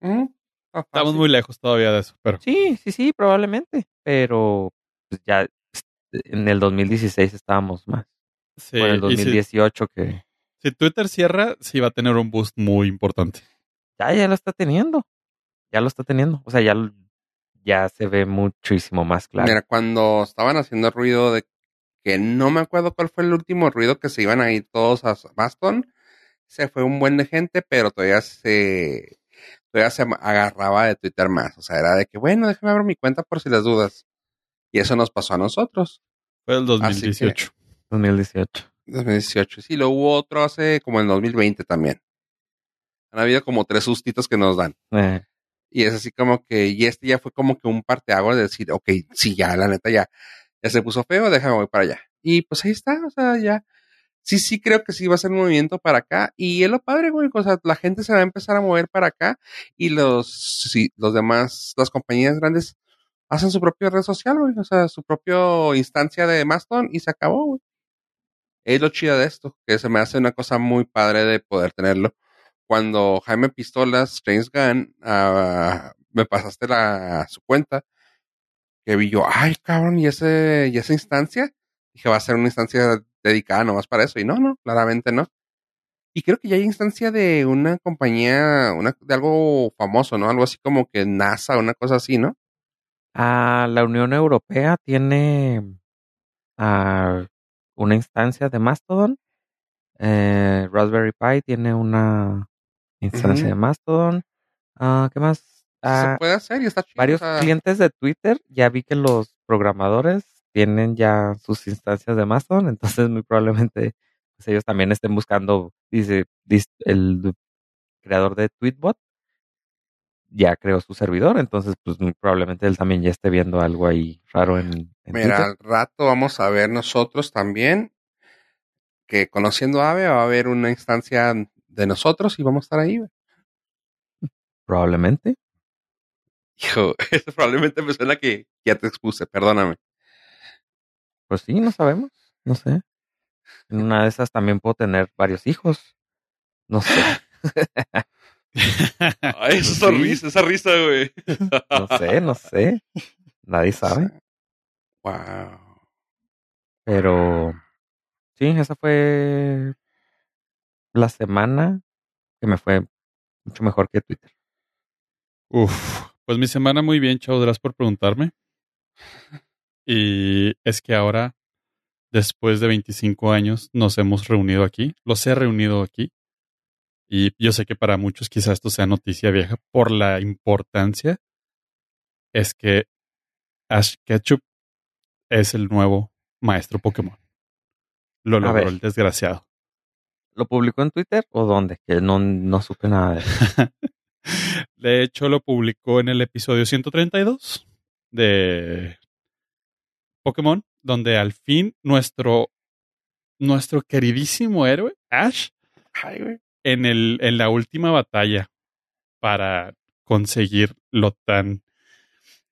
Está Estamos muy lejos todavía de eso, pero Sí, sí, sí, probablemente, pero pues, ya en el 2016 estábamos más. sí. En el y si- 2018 que si Twitter cierra, sí va a tener un boost muy importante. ya, ya lo está teniendo. Ya lo está teniendo. O sea, ya, lo- ya se ve muchísimo más claro. Mira, cuando estaban haciendo ruido de que no me acuerdo cuál fue el último ruido que se iban a ir todos a Baston, se fue un buen de gente, pero todavía se todavía se agarraba de Twitter más. O sea, era de que, bueno, déjame abrir mi cuenta por si las dudas. Y eso nos pasó a nosotros, Fue el Así que- 2018. 2018. 2018. Sí, lo hubo otro hace como en 2020 también. Han habido como tres sustitos que nos dan. Eh, Y es así como que, y este ya fue como que un parteaguas de decir, ok, sí, ya, la neta, ya, ya se puso feo, déjame voy para allá. Y pues ahí está, o sea, ya. Sí, sí, creo que sí va a ser un movimiento para acá. Y es lo padre, güey. O sea, la gente se va a empezar a mover para acá. Y los, sí, los demás, las compañías grandes hacen su propia red social, güey. O sea, su propia instancia de Mastodon y se acabó, güey. Es lo chido de esto, que se me hace una cosa muy padre de poder tenerlo. Cuando Jaime Pistolas, James Gunn, ah, me pasaste la, su cuenta, que vi yo, ay, cabrón, ¿y, ese, y esa instancia? Dije, va a ser una instancia dedicada nomás para eso. Y no, no, claramente no. Y creo que ya hay instancia de una compañía, una, de algo famoso, ¿no? Algo así como que NASA, una cosa así, ¿no? ah, la Unión Europea tiene ah, una instancia de Mastodon. Eh, Raspberry Pi tiene una instancia Ujú. de Mastodon. Ah, ¿Qué más? Sí Ah, se puede hacer y está chido. varios o sea, clientes de Twitter ya vi que los programadores tienen ya sus instancias de Mastodon, entonces muy probablemente pues, ellos también estén buscando, dice, el creador de Tweetbot ya creó su servidor, entonces pues muy probablemente él también ya esté viendo algo ahí raro en, en Mira, Twitter. al rato vamos a ver nosotros también que conociendo Ave va a haber una instancia de nosotros y vamos a estar ahí. Probablemente. Hijo, eso probablemente me suena que ya te expuse, perdóname. Pues sí, no sabemos, no sé. En una de esas también puedo tener varios hijos. No sé, Ay, esa sí. risa, esa risa, güey. no sé, no sé. Nadie sabe. Wow. Pero sí, esa fue la semana que me fue mucho mejor que Twitter. Uf, pues mi semana muy bien, chao, gracias por preguntarme. Y es que ahora, después de 25 años, nos hemos reunido aquí, los he reunido aquí. Y yo sé que para muchos quizás esto sea noticia vieja por la importancia. Es que Ash Ketchup es el nuevo maestro Pokémon. Lo logró el desgraciado. ¿Lo publicó en Twitter o dónde? Que no, no supe nada de eso. De hecho, lo publicó en el episodio 132 de Pokémon, donde al fin nuestro, nuestro queridísimo héroe, Ash, Ay, güey. en, el, en la última batalla para conseguir lo tan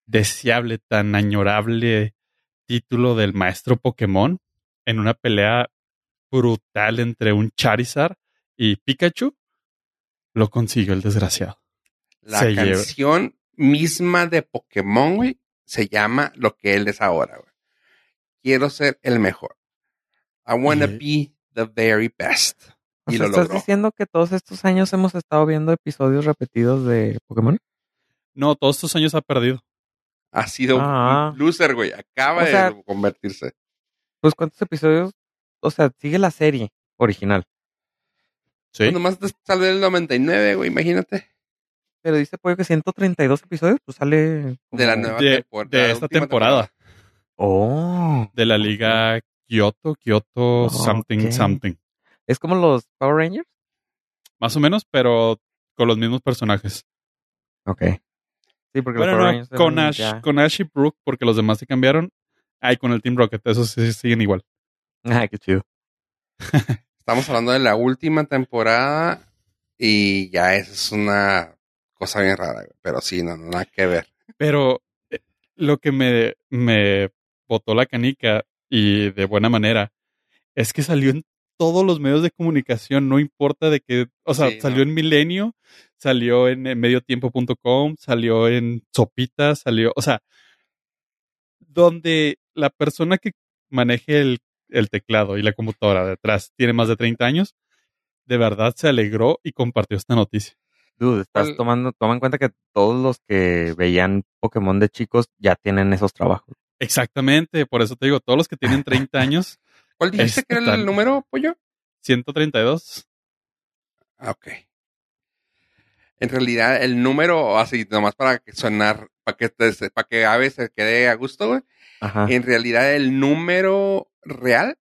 deseable, tan añorable título del maestro Pokémon, en una pelea brutal entre un Charizard y Pikachu, lo consiguió el desgraciado. La Se lleva- canción misma de Pokémon, güey, se llama lo que él es ahora, güey. Quiero ser el mejor. I wanna be the very best. O Y sea, lo ¿Estás logró. diciendo que todos estos años hemos estado viendo episodios repetidos de Pokémon? No, todos estos años ha perdido. Ha sido Ah. un loser, güey. Acaba O sea- de convertirse. Pues ¿cuántos episodios? O sea, sigue la serie original. Sí. Pues nomás sale el 99, güey, imagínate. Pero dice Pollo que 132 episodios, pues sale... De la nueva de, tempor- de esta temporada, Oh. de la liga Kyoto, Kyoto Oh, something something. Es como los Power Rangers. Más o menos, pero con los mismos personajes. Ok. Sí, porque Bueno, los Power no, con Ash, con Ash y Brooke, porque los demás se cambiaron. Ay, con el Team Rocket, esos sí siguen igual. Ah, qué chido. Estamos hablando de la última temporada y ya es una cosa bien rara. Pero sí, no, no, nada que ver. Pero eh, lo que me, me botó la canica y de buena manera es que salió en todos los medios de comunicación, no importa de qué, o sea, Sí, salió ¿no? en Milenio, salió en, en mediotiempo.com, salió en Sopita, salió, o sea, donde la persona que maneje el, el teclado y la computadora detrás tiene más de 30 años, de verdad se alegró y compartió esta noticia. Dude, estás ¿Cuál- tomando, toma en cuenta que todos los que veían Pokémon de chicos ya tienen esos trabajos. Exactamente, por eso te digo, todos los que tienen 30 años, ¿Cuál dijiste Es que era el número, pollo? 132. Ah, ok. En realidad, el número, así, nomás para que sonar, para que, para que Ave se quede a gusto, güey. Ajá. En realidad, el número real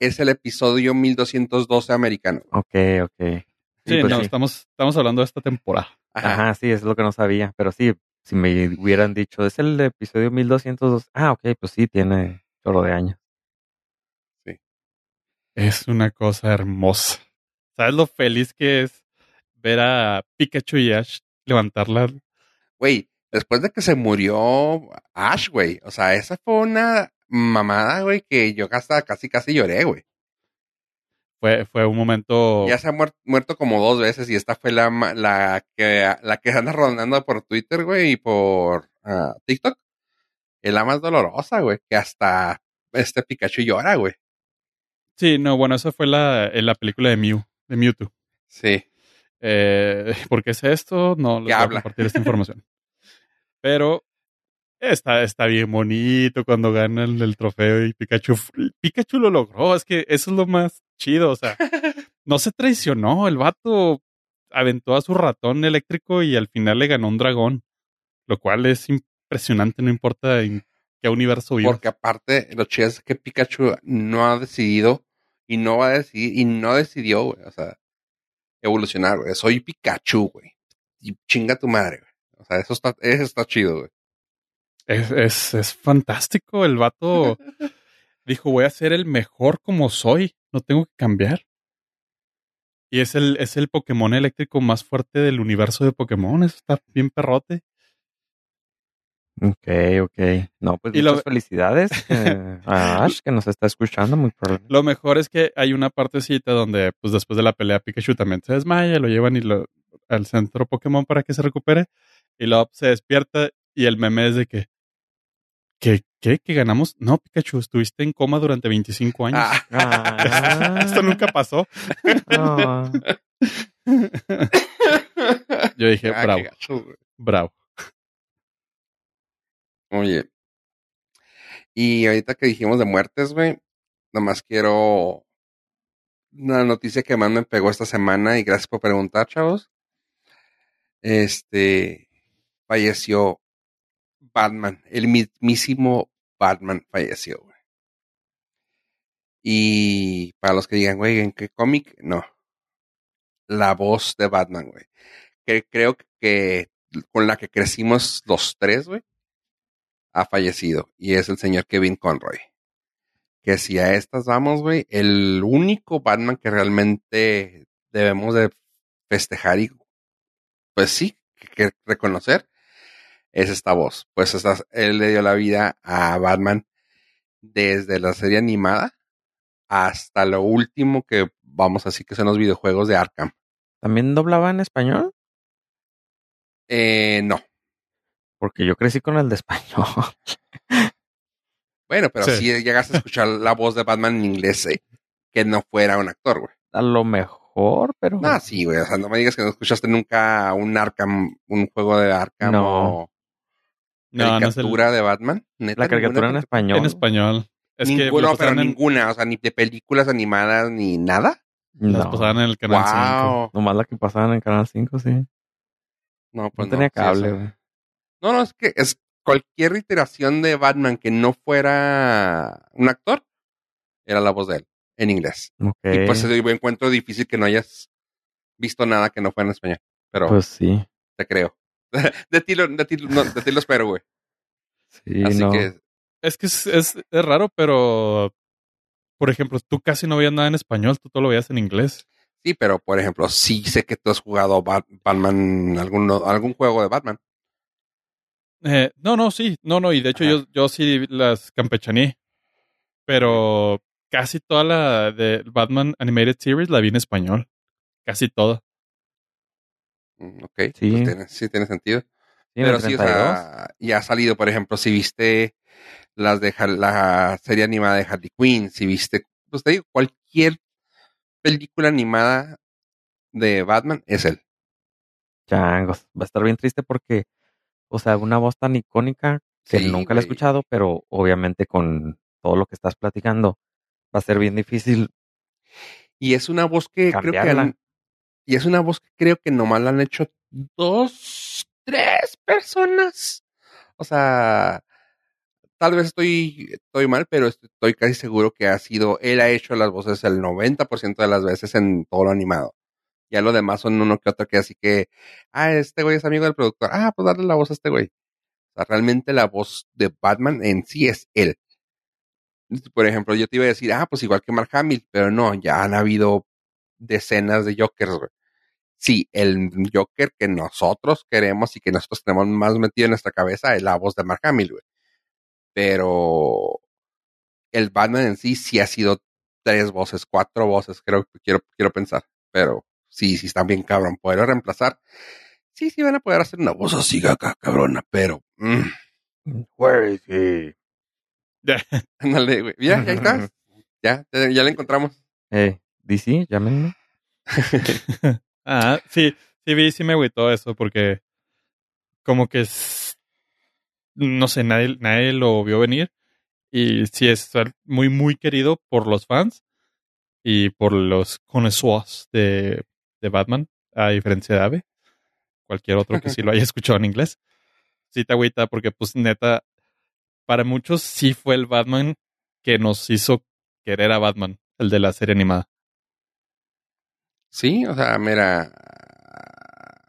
es el episodio 1212 americano. Ok, ok. Sí, pues no, sí. Estamos, estamos hablando de esta temporada. Ajá. Ajá, sí, eso es lo que no sabía. Pero sí, si me hubieran dicho, es el episodio 1202. Ah, ok, pues sí, tiene chorro de años. Es una cosa hermosa. ¿Sabes lo feliz que es ver a Pikachu y Ash levantarla? Güey, después de que se murió Ash, güey. O sea, esa fue una mamada, güey, que yo hasta casi, casi lloré, güey. Fue, fue un momento. Ya se ha muer- muerto como dos veces y esta fue la, la, que, la que anda rondando por Twitter, güey, y por ah, TikTok. Es la más dolorosa, güey, que hasta este Pikachu llora, güey. Sí, no, bueno, esa fue la, la película de Mew, de Mewtwo. Sí. Eh, ¿Por qué es esto? No les voy a compartir esta información. Pero está, está bien bonito cuando ganan el trofeo y Pikachu. Pikachu lo logró. Es que eso es lo más chido. O sea, no se traicionó. El vato aventó a su ratón eléctrico y al final le ganó un dragón. Lo cual es impresionante, no importa en qué universo vives. Porque aparte, lo chido es que Pikachu no ha decidido y no va a decidir y no decidió, güey. O sea, evolucionar, güey. Soy Pikachu, güey. Y chinga tu madre, güey. O sea, eso está, eso está chido, güey. Es, es, es fantástico. El vato dijo, voy a ser el mejor como soy. No tengo que cambiar. Y es el, es el Pokémon eléctrico más fuerte del universo de Pokémon. Eso está bien perrote. Ok, ok. No, pues Y muchas lo- felicidades eh, a Ash que nos está escuchando muy probablemente. Lo mejor es que hay una partecita donde, pues después de la pelea, Pikachu también se desmaya, lo llevan y lo, al centro Pokémon para que se recupere. Y luego se despierta y el meme es de que, ¿qué? ¿Qué? ¿Que ganamos? No, Pikachu, estuviste en coma durante 25 años. Ah, Ah, Esto nunca pasó. ah. Yo dije, bravo, gacho, bravo. Oye. Y ahorita que dijimos de muertes, güey, nomás quiero una noticia que más me pegó esta semana y gracias por preguntar, chavos. Este falleció Batman, el mismísimo Batman falleció, güey. Y para los que digan, güey, ¿en qué cómic? No. La voz de Batman, güey. Que creo que con la que crecimos los tres, güey ha fallecido y es el señor Kevin Conroy. Que si a estas vamos, güey, el único Batman que realmente debemos de festejar y, pues sí, que, reconocer es esta voz. Pues esta- él le dio la vida a Batman desde la serie animada hasta lo último que vamos así que son los videojuegos de Arkham. ¿También doblaba en español? Eh, no. Porque yo crecí con el de español. Bueno, pero Sí. si llegaste a escuchar la voz de Batman en inglés, eh, que no fuera un actor, güey. A lo mejor, pero. No, sí, güey. O sea, no me digas que no escuchaste nunca un Arkham, un juego de Arkham No. o No, no es el- caricatura de Batman. ¿Neta? La caricatura en español. en español. Es que Ninguno, las pero en, ninguna. O sea, ni de películas animadas ni nada. las No. pasaban en el canal 5. Wow. Nomás la que pasaban en Canal 5, sí. No, pues no tenía sí, cable, güey. no, no, es que es cualquier iteración de Batman que no fuera un actor, era la voz de él, en inglés. Ok. Y pues yo encuentro difícil que no hayas visto nada que no fuera en español. Pero Pues sí. te creo. De ti, lo, de, ti, no, de ti lo espero, güey. Sí, Así no. que Es que es, es, es raro, pero por ejemplo, tú casi no veías nada en español, tú todo lo veías en inglés. Sí, pero por ejemplo, sí sé que tú has jugado Bat- Batman, algún, algún juego de Batman. Eh, no, no, sí, no, no, y de hecho Ajá. yo, yo sí las campechaneé, pero casi toda la de Batman Animated Series la vi en español, casi toda. Mm, Ok, Sí. pues tiene, sí tiene sentido. Sí, pero sí, o 32. sea, y ha salido, por ejemplo, si viste las de la serie animada de Harley Quinn, si viste, pues te digo, cualquier película animada de Batman es él. Changos. Va a estar bien triste porque, o sea, una voz tan icónica que Sí, nunca la he escuchado, pero obviamente con todo lo que estás platicando, va a ser bien difícil. Y es una voz que creo que y es una voz que creo que nomás la han hecho dos, tres personas. O sea, tal vez estoy, estoy mal, pero estoy casi seguro que ha sido, él ha hecho las voces el 90% de las veces en todo lo animado. Ya lo demás son uno que otro que así que, ah, este güey es amigo del productor. Ah, pues darle la voz a este güey. O sea, realmente la voz de Batman en sí es él. Por ejemplo, yo te iba a decir, ah, pues igual que Mark Hamill, pero no, ya han habido decenas de Jokers, güey. Sí, el Joker que nosotros queremos y que nosotros tenemos más metido en nuestra cabeza es la voz de Mark Hamill, güey. Pero el Batman en sí sí ha sido tres voces, cuatro voces, creo que quiero, quiero pensar. Pero sí, sí están bien cabrón. Poder reemplazar. Sí, sí van a poder hacer una voz así acá, cabrona, pero. mm, Where is he? ándale, güey. Ya, ya estás. Ya, ya, ya la encontramos. Eh, DC, llámenme. Ah, sí, sí vi, sí me agüitó eso porque como que es, no sé, nadie, nadie lo vio venir y sí es muy, muy querido por los fans y por los connoisseurs de, de Batman, a diferencia de Ave, cualquier otro que sí lo haya escuchado en inglés. Sí te agüita porque pues neta, para muchos sí fue el Batman que nos hizo querer a Batman, el de la serie animada. Sí, o sea, mira.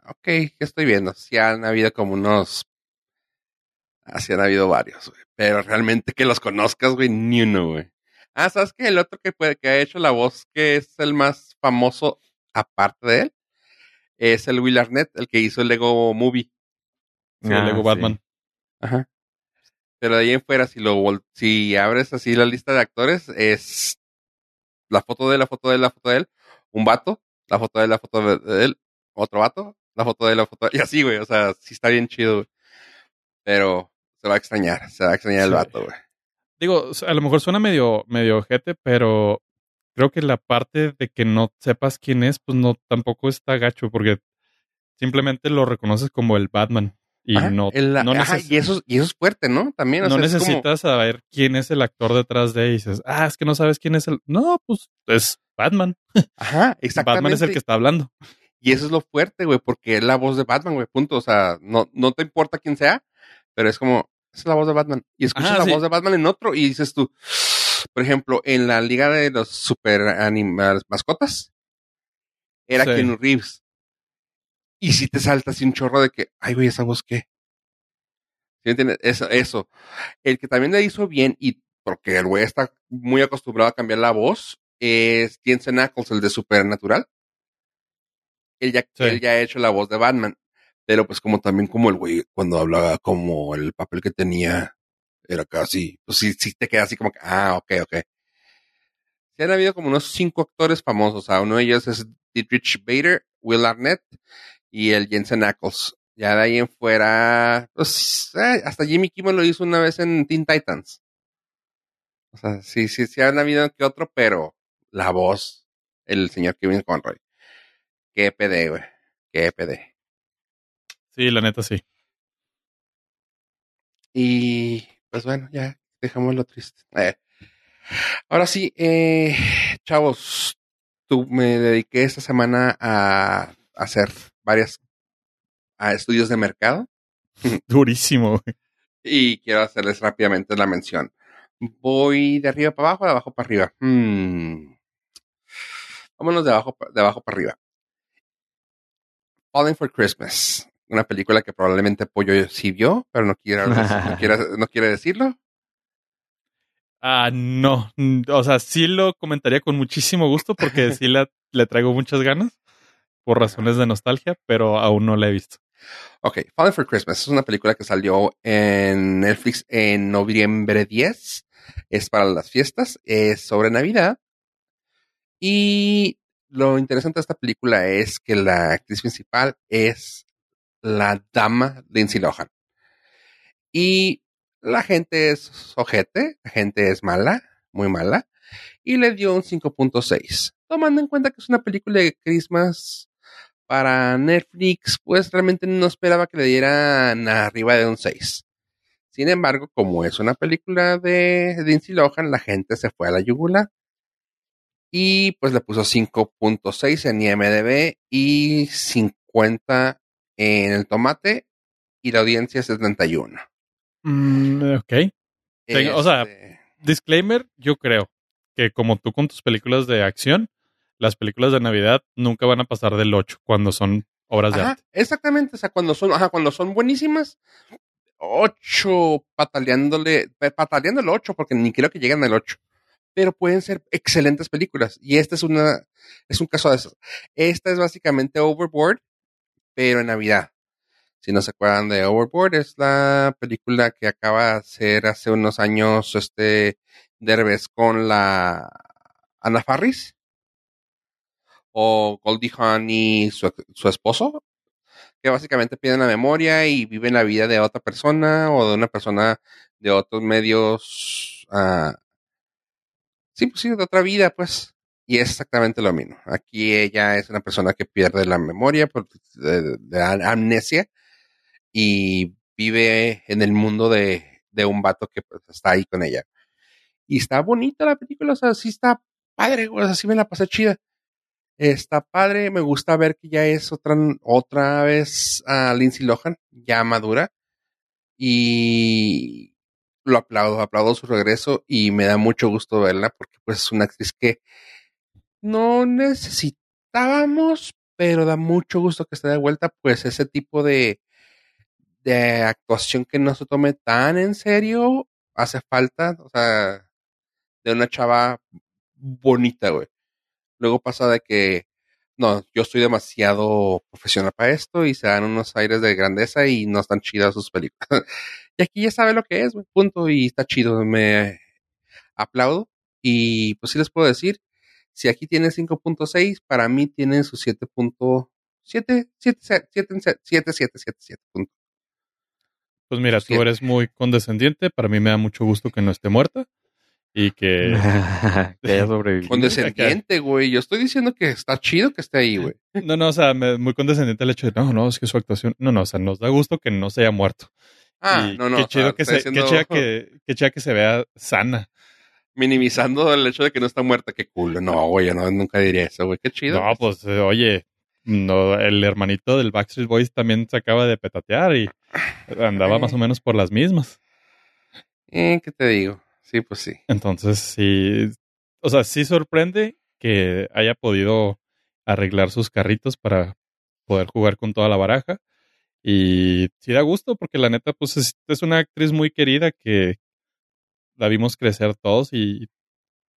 Ok, ¿qué estoy viendo? Sí han habido como unos. Así han habido varios, güey. Pero realmente que los conozcas, güey, ni uno, güey. Ah, ¿sabes qué? El otro que, puede, que ha hecho la voz que es el más famoso, aparte de él, es el Will Arnett, el que hizo el Lego Movie. Sí, el Lego sí. Batman. Ajá. Pero de ahí en fuera, si lo vol- si abres así la lista de actores, es la foto de él, la foto de él, la foto de él, un vato, la foto de él, la foto de- él, otro vato, la foto de él, la foto de Y así, güey. O sea, sí está bien chido, güey. Pero se va a extrañar, se va a extrañar el vato, güey. Digo, a lo mejor suena medio, medio ojete, pero creo que la parte de que no sepas quién es, pues no tampoco está gacho, porque simplemente lo reconoces como el Batman. Y Ajá, no, el- no, ajá, y, eso, y eso es fuerte, ¿no? También, o no sea, es como- necesitas saber quién es el actor detrás de él y dices, ah, es que no sabes quién es el. No, pues es Batman. Ajá, exactamente. Batman es el que está hablando. Y eso es lo fuerte, güey, porque es la voz de Batman, güey, punto. O sea, no, no te importa quién sea, pero es como, esa es la voz de Batman. Y escuchas Ajá, la sí. voz de Batman en otro y dices tú, por ejemplo, en la liga de los super anima- mascotas, era Sí. Keanu Reeves. Y si te salta así un chorro de que, ay, güey, esa voz qué. ¿Sí entiendes? Eso, eso. El que también le hizo bien, y porque el güey está muy acostumbrado a cambiar la voz, es Jensen Ackles, el de Supernatural. Él ya, Sí. él ya ha hecho la voz de Batman. Pero pues como también como el güey cuando hablaba como el papel que tenía era casi, pues sí, sí te queda así como que, ah, ok, ok. Sí han habido como unos cinco actores famosos. O sea, uno de ellos es Dietrich Bader, Will Arnett y el Jensen Ackles. Ya de ahí en fuera, pues eh, hasta Jimmy Kimmel lo hizo una vez en Teen Titans. O sea, sí, sí, sí han habido que otro, pero la voz, el señor Kevin Conroy. Qué PD, güey. Qué PD. Sí, la neta sí. Y pues bueno, ya dejamos lo triste. Eh, Ahora sí, eh, chavos, tú me dediqué esta semana a hacer varias a estudios de mercado Durísimo. güey. y quiero hacerles rápidamente la mención. Voy de arriba para abajo, de abajo para arriba. Hmm. Vámonos de abajo, de abajo para arriba. Falling for Christmas. Una película que probablemente Pollo sí vio, pero no quiere, no quiere, no quiere decirlo. Ah, no. Mm, O sea, sí lo comentaría con muchísimo gusto porque sí la- le traigo muchas ganas por razones de nostalgia, pero aún no la he visto. Ok, Falling for Christmas es una película que salió en Netflix en noviembre 10. Es para las fiestas, es sobre Navidad. Y lo interesante de esta película es que la actriz principal es la dama Lindsay Lohan. Y la gente es ojete, la gente es mala, muy mala, y le dio un 5.6. Tomando en cuenta que es una película de Christmas para Netflix, pues realmente no esperaba que le dieran arriba de un 6. Sin embargo, como es una película de Lindsay Lohan, la gente se fue a la yugular y pues le puso 5.6 en IMDB y 50 en el tomate y la audiencia es 71. Mm, ok. O sea, Este, Disclaimer, yo creo que como tú con tus películas de acción, las películas de Navidad nunca van a pasar del 8 cuando son obras de arte. exactamente, o sea, cuando son, ajá, cuando son buenísimas, 8 pataleándole, pa- pataleando el 8, porque ni creo que lleguen al 8. Pero pueden ser excelentes películas. Y esta es una, es un caso de eso. Esta es básicamente Overboard, pero en Navidad. Si no se acuerdan de Overboard, es la película que acaba de hacer hace unos años este Derbez con la Ana Farris o Goldie Hawn y su, su esposo, que básicamente pierden la memoria y viven la vida de otra persona o de una persona de otros medios. ah, sí, pues sí, de otra vida, pues. Y es exactamente lo mismo. Aquí ella es una persona que pierde la memoria por de, de amnesia y vive en el mundo de, de un vato que pues, está ahí con ella. Y está bonita la película, o sea, sí está padre, o sea, sí me la pasé chida. Está padre, me gusta ver que ya es otra, otra vez a Lindsay Lohan, ya madura. Y lo aplaudo, aplaudo su regreso y me da mucho gusto verla porque pues es una actriz que no necesitábamos, pero da mucho gusto que esté de vuelta, pues ese tipo de, de actuación que no se tome tan en serio hace falta, o sea, de una chava bonita, güey. Luego pasa de que, no, yo estoy demasiado profesional para esto y se dan unos aires de grandeza y no están chidas sus películas. y aquí ya sabe lo que es, punto, y está chido, me aplaudo. Y pues sí les puedo decir, si aquí tiene 5.6, para mí tiene su 7.7, 7, 7, 7, 7, 7, 7, 7, punto. Pues mira, tú eres muy condescendiente. Para mí me da mucho gusto que no esté muerta y que, que haya sobrevivido. Condescendiente, güey. Yo estoy diciendo que está chido que esté ahí, güey. No, no, o sea, me, muy condescendiente el hecho de, no, no, es que su actuación, no, no, o sea, nos da gusto que no se haya muerto. Ah, Y no, no. Qué o sea, chido, que, se, diciendo- qué, chida que, qué chida que se vea sana. Minimizando el hecho de que no está muerta, qué cool. No, güey, yo no, nunca diría eso, güey. Qué chido. No, pues, eh, oye, no, el hermanito del Backstreet Boys también se acaba de petatear y andaba más o menos por las mismas. Eh, ¿Qué te digo? Sí, pues sí. Entonces, sí, o sea, sí sorprende que haya podido arreglar sus carritos para poder jugar con toda la baraja. Y sí da gusto porque la neta, pues es, es una actriz muy querida que la vimos crecer todos y,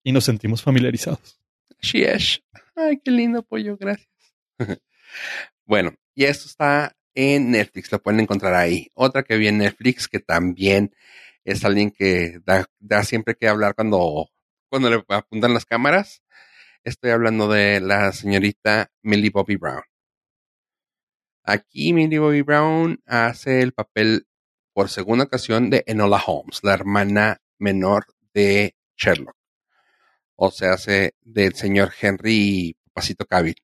y nos sentimos familiarizados. Shiesh. Ay, qué lindo pollo, gracias. bueno, y esto está en Netflix, lo pueden encontrar ahí. Otra que vi en Netflix que también es alguien que da, siempre que hablar cuando, cuando le apuntan las cámaras. Estoy hablando de la señorita Millie Bobby Brown. Aquí Millie Bobby Brown hace el papel por segunda ocasión de Enola Holmes, la hermana menor de Sherlock. O sea, hace del señor Henry Pasito Cavill.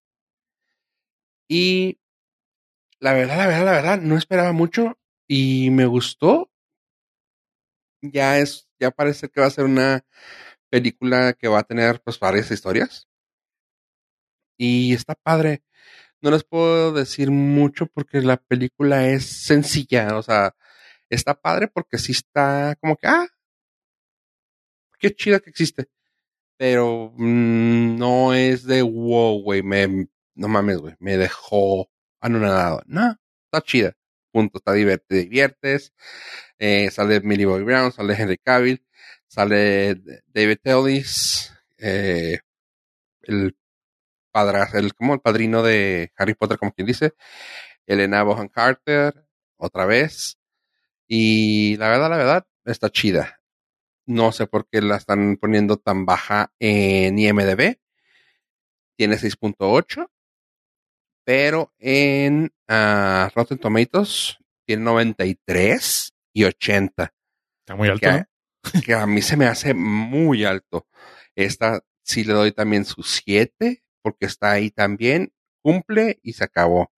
Y la verdad, la verdad, la verdad, no esperaba mucho y me gustó. Ya es, ya parece que va a ser una película que va a tener pues varias historias. Y está padre. No les puedo decir mucho porque la película es sencilla. O sea, está padre porque sí está como que, ah, qué chida que existe. Pero mm, no es de wow, güey. Me, no mames, güey. Me dejó anonadado. No, está chida. Punto. Está divert te diviertes. Eh, sale Millie Bobby Brown, sale Henry Cavill, sale David Ellis, eh, el padra, el, como el padrino de Harry Potter, como quien dice, Elena Bohan Carter, otra vez. Y la verdad, la verdad, está chida. No sé por qué la están poniendo tan baja en IMDB. Tiene 6.8. Pero en uh, Rotten Tomatoes tiene 93 y 80. Está muy alto, Que, ¿no? que a mí se me hace muy alto. Esta sí le doy también su 7, porque está ahí también, cumple y se acabó.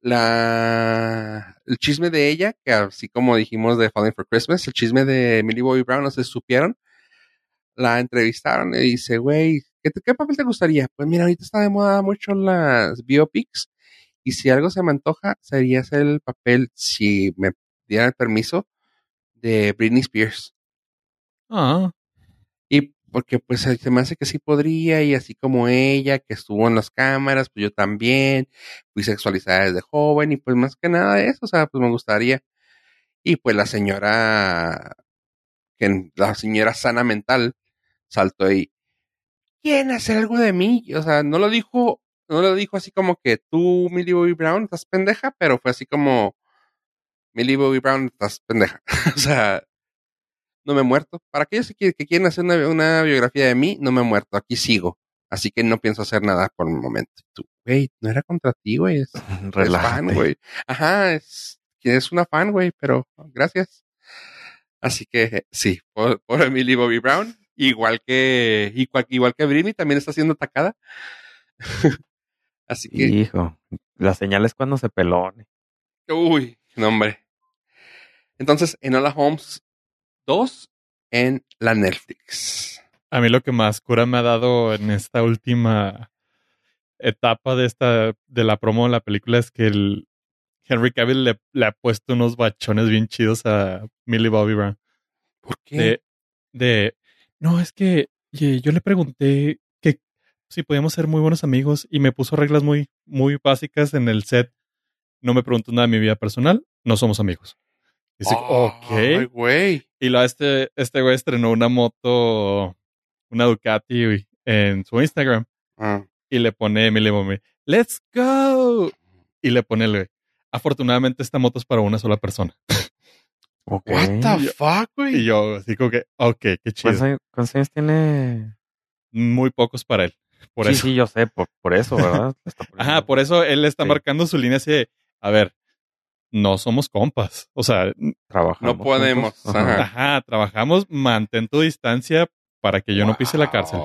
La, el chisme de ella, que así como dijimos de Falling for Christmas, el chisme de Millie Bobby Brown, no si supieron, la entrevistaron y dice, güey, ¿qué, te- ¿qué papel te gustaría? Pues mira, ahorita está de moda mucho las biopics y si algo se me antoja sería hacer el papel, si me dieran el permiso, de Britney Spears. Ah, Y porque pues se me hace que sí podría, y así como ella, que estuvo en las cámaras, pues yo también, fui sexualizada desde joven, y pues más que nada eso, o sea, pues me gustaría. Y pues la señora, que la señora sana mental, saltó y, ¿quieren hacer algo de mí? O sea, no lo dijo, no lo dijo así como que tú, Millie Bobby Brown, estás pendeja, pero fue así como, Millie Bobby Brown, estás pendeja. o sea, no me he muerto. Para aquellos que, que quieren hacer una, una, biografía de mí, no me he muerto. Aquí sigo. Así que no pienso hacer nada por el momento. Tú, güey, no era contra ti, güey. Es, es fan, güey. Ajá, es, es una fan, güey, pero gracias. Así que sí, por, por Emily Bobby Brown, igual que, igual, igual que Britney, también está siendo atacada. Así que. Hijo, la señal es cuando se pelone. Uy, no, hombre. Entonces, Enola Holmes 2 en la Netflix. A mí lo que más cura me ha dado en esta última etapa de esta de la promo de la película es que el Henry Cavill le, le ha puesto unos bachones bien chidos a Millie Bobby Brown. ¿Por qué? de, de, no, es que yo le pregunté que si podíamos ser muy buenos amigos y me puso reglas muy, muy básicas en el set. No me preguntó nada de mi vida personal, no somos amigos. Dice, Ay, ok. güey. Y luego este, este güey estrenó una moto, una Ducati en su Instagram Ah. y le pone Emily Mommy, let's go. Y le pone el güey, afortunadamente esta moto es para una sola persona. Ok. What the fuck, güey. Y yo así como que, ok, qué ¿Cuántos chido. años, cuántos años tiene? Muy pocos para él. Por sí, eso. sí, yo sé, por, por eso, ¿verdad? Ajá, por eso él está Sí. marcando su línea así de, a ver, no somos compas. O sea, Trabajamos No podemos, ajá, trabajamos, mantén tu distancia para que yo no pise la cárcel.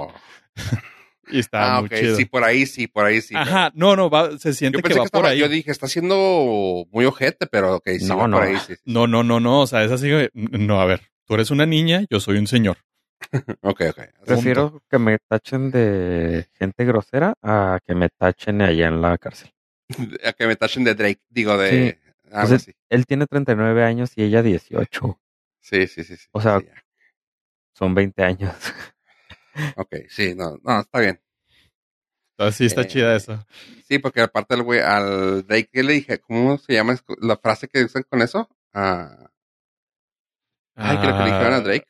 Wow. Y está Ah, muy ok. chido. Sí, por ahí sí, por ahí sí. Ajá, no, no, va, se Yo siente que va que por ahí. yo dije, está siendo muy ojete, pero ok, sí, No, va no. por ahí, sí. sí. No, no, no, no, o sea, es así, no, a ver, tú eres una niña, yo soy un señor. Ok, ok. Prefiero que me tachen de gente grosera a que me tachen allá en la cárcel. A que me tachen de Drake, digo, de... algo Pues así. Él tiene 39 años y ella 18. Sí, sí, sí. sí o sea, sí. Son 20 años. Ok, sí, no, no, está bien. Entonces sí está Eh, chida eso. Sí, porque aparte el güey, al Drake, ¿qué le dije? ¿Cómo se llama la frase que usan con eso? Ah, ay, creo que le dijeron a Drake.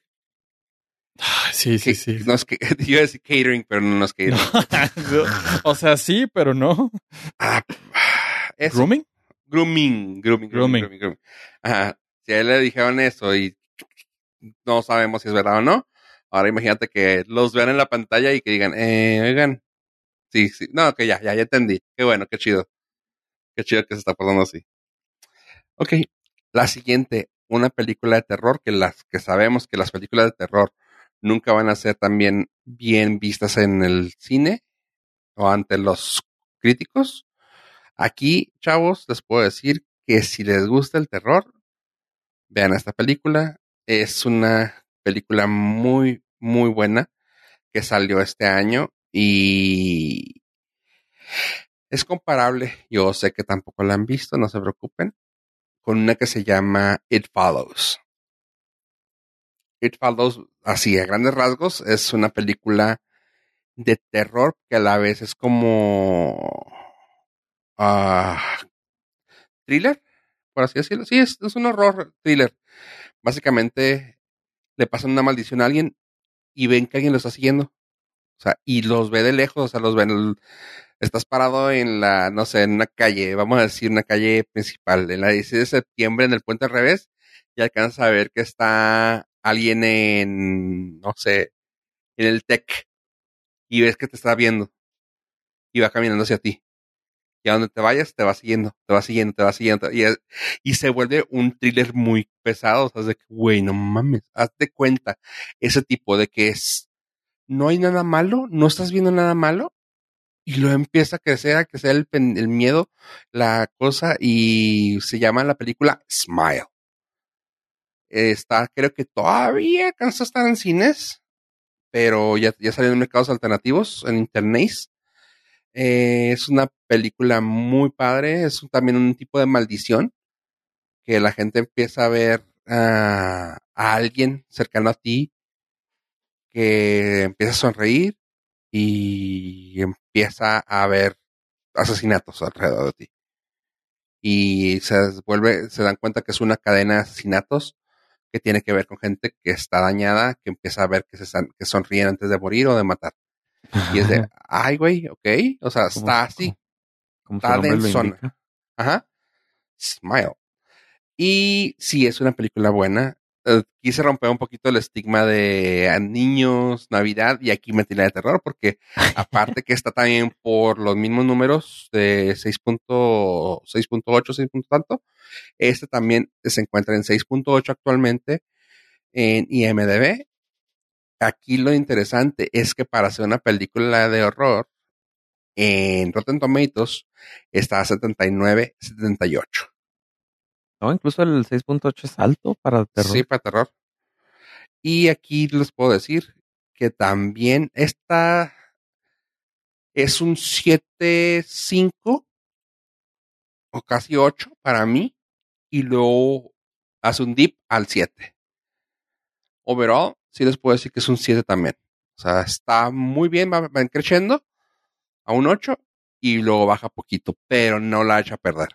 Ah, sí, sí, sí. No es que, yo iba a decir catering, pero no es catering. o sea, sí, pero no. Ah. Grooming, grooming, grooming, Grooming. grooming, grooming. Ajá. Si a él le dijeron eso y no sabemos si es verdad o no, ahora imagínate que los vean en la pantalla y que digan, eh, oigan, sí, sí, no, que ya, ya, ya entendí. Qué bueno, qué chido. Qué chido que se está pasando así. Ok, la siguiente, una película de terror que las que sabemos que las películas de terror nunca van a ser también bien vistas en el cine o ante los críticos. Aquí, chavos, les puedo decir que si les gusta el terror, vean esta película. Es una película muy, muy buena que salió este año y es comparable, yo sé que tampoco la han visto, no se preocupen, con una que se llama It Follows. It Follows, así a grandes rasgos, es una película de terror que a la vez es como ah, thriller, por así decirlo. Sí, es, es un horror thriller. Básicamente le pasan una maldición a alguien y ven que alguien lo está siguiendo. O sea, y los ve de lejos, o sea, los ven. Estás parado en la, no sé, en una calle, vamos a decir una calle principal, en la 16 de septiembre, en el puente al revés, y alcanzas a ver que está alguien en, no sé, en el tech, y ves que te está viendo, y va caminando hacia ti. Y a donde te vayas, te va siguiendo, te va siguiendo, te va siguiendo. Y, y se vuelve un thriller muy pesado. O sea, de que, güey, no mames, hazte cuenta. Ese tipo de que es, no hay nada malo, no estás viendo nada malo. Y luego empieza a crecer, a crecer el, el miedo, la cosa, y se llama la película Smile. Está, creo que todavía alcanza a estar en cines, pero ya, ya salió en mercados alternativos, en internet. Eh, es una película muy padre, es también un tipo de maldición que la gente empieza a ver a alguien cercano a ti que empieza a sonreír y empieza a ver asesinatos alrededor de ti. Y se vuelve, se dan cuenta que es una cadena de asesinatos que tiene que ver con gente que está dañada, que empieza a ver que se que sonríen antes de morir o de matar. Y es de, ay, güey, ok. O sea, Como- está así. Como está densona. Ajá. Smile. Y sí, es una película buena. Eh, quise romper un poquito el estigma de a niños, Navidad, y aquí metí la de terror, porque aparte que está también por los mismos números de 6.6.8, 6 punto tanto, este también se encuentra en 6.8 actualmente en IMDB. Aquí lo interesante es que para hacer una película de horror, en Rotten Tomatoes está a 79, 78. No, incluso el 6.8 es alto para terror. Sí, para terror. Y aquí les puedo decir que también esta es un 7.5 o casi 8 para mí y luego hace un dip al 7. overall, sí les puedo decir que es un 7 también. O sea, está muy bien, va, va creciendo a un 8 y luego baja poquito, pero no la echa a perder.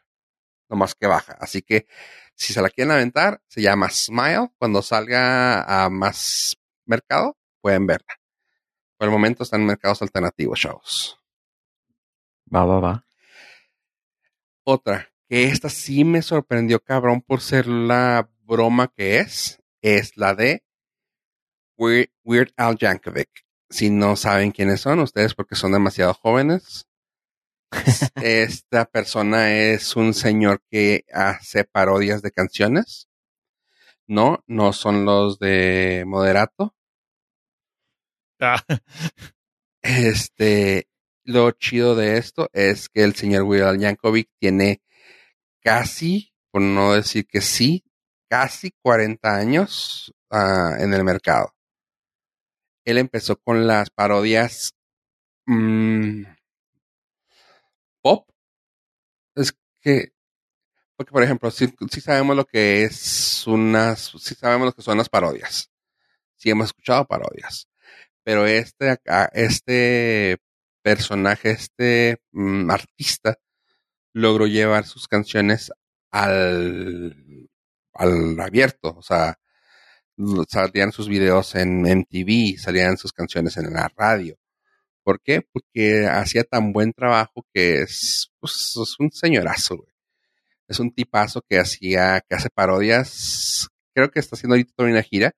Nomás que baja. Así que si se la quieren aventar, se llama Smile. Cuando salga a más mercado, pueden verla. Por el momento están en mercados alternativos, chavos. Va, va, va. Otra, que esta sí me sorprendió cabrón por ser la broma que es, es la de Weird, Weird Al Yankovic. Si no saben quiénes son ustedes porque son demasiado jóvenes, esta persona es un señor que hace parodias de canciones. No, no son los de Moderato. Ah, Este, lo chido de esto es que el señor Weird Yankovic tiene casi, por no decir que sí, casi 40 años ah, en el mercado. Él empezó con las parodias mm, pop. Es que, porque por ejemplo, si sabemos lo que es unas, si sabemos lo que son las parodias. Sí hemos escuchado parodias. Pero este acá, este personaje, este mm, artista, logró llevar sus canciones al, al abierto. O sea, salían sus videos en MTV, salían sus canciones en la radio. ¿Por qué? Porque hacía tan buen trabajo que es, pues, es un señorazo, güey. Es un tipazo que hacía, que hace parodias. Creo que está haciendo ahorita toda una gira,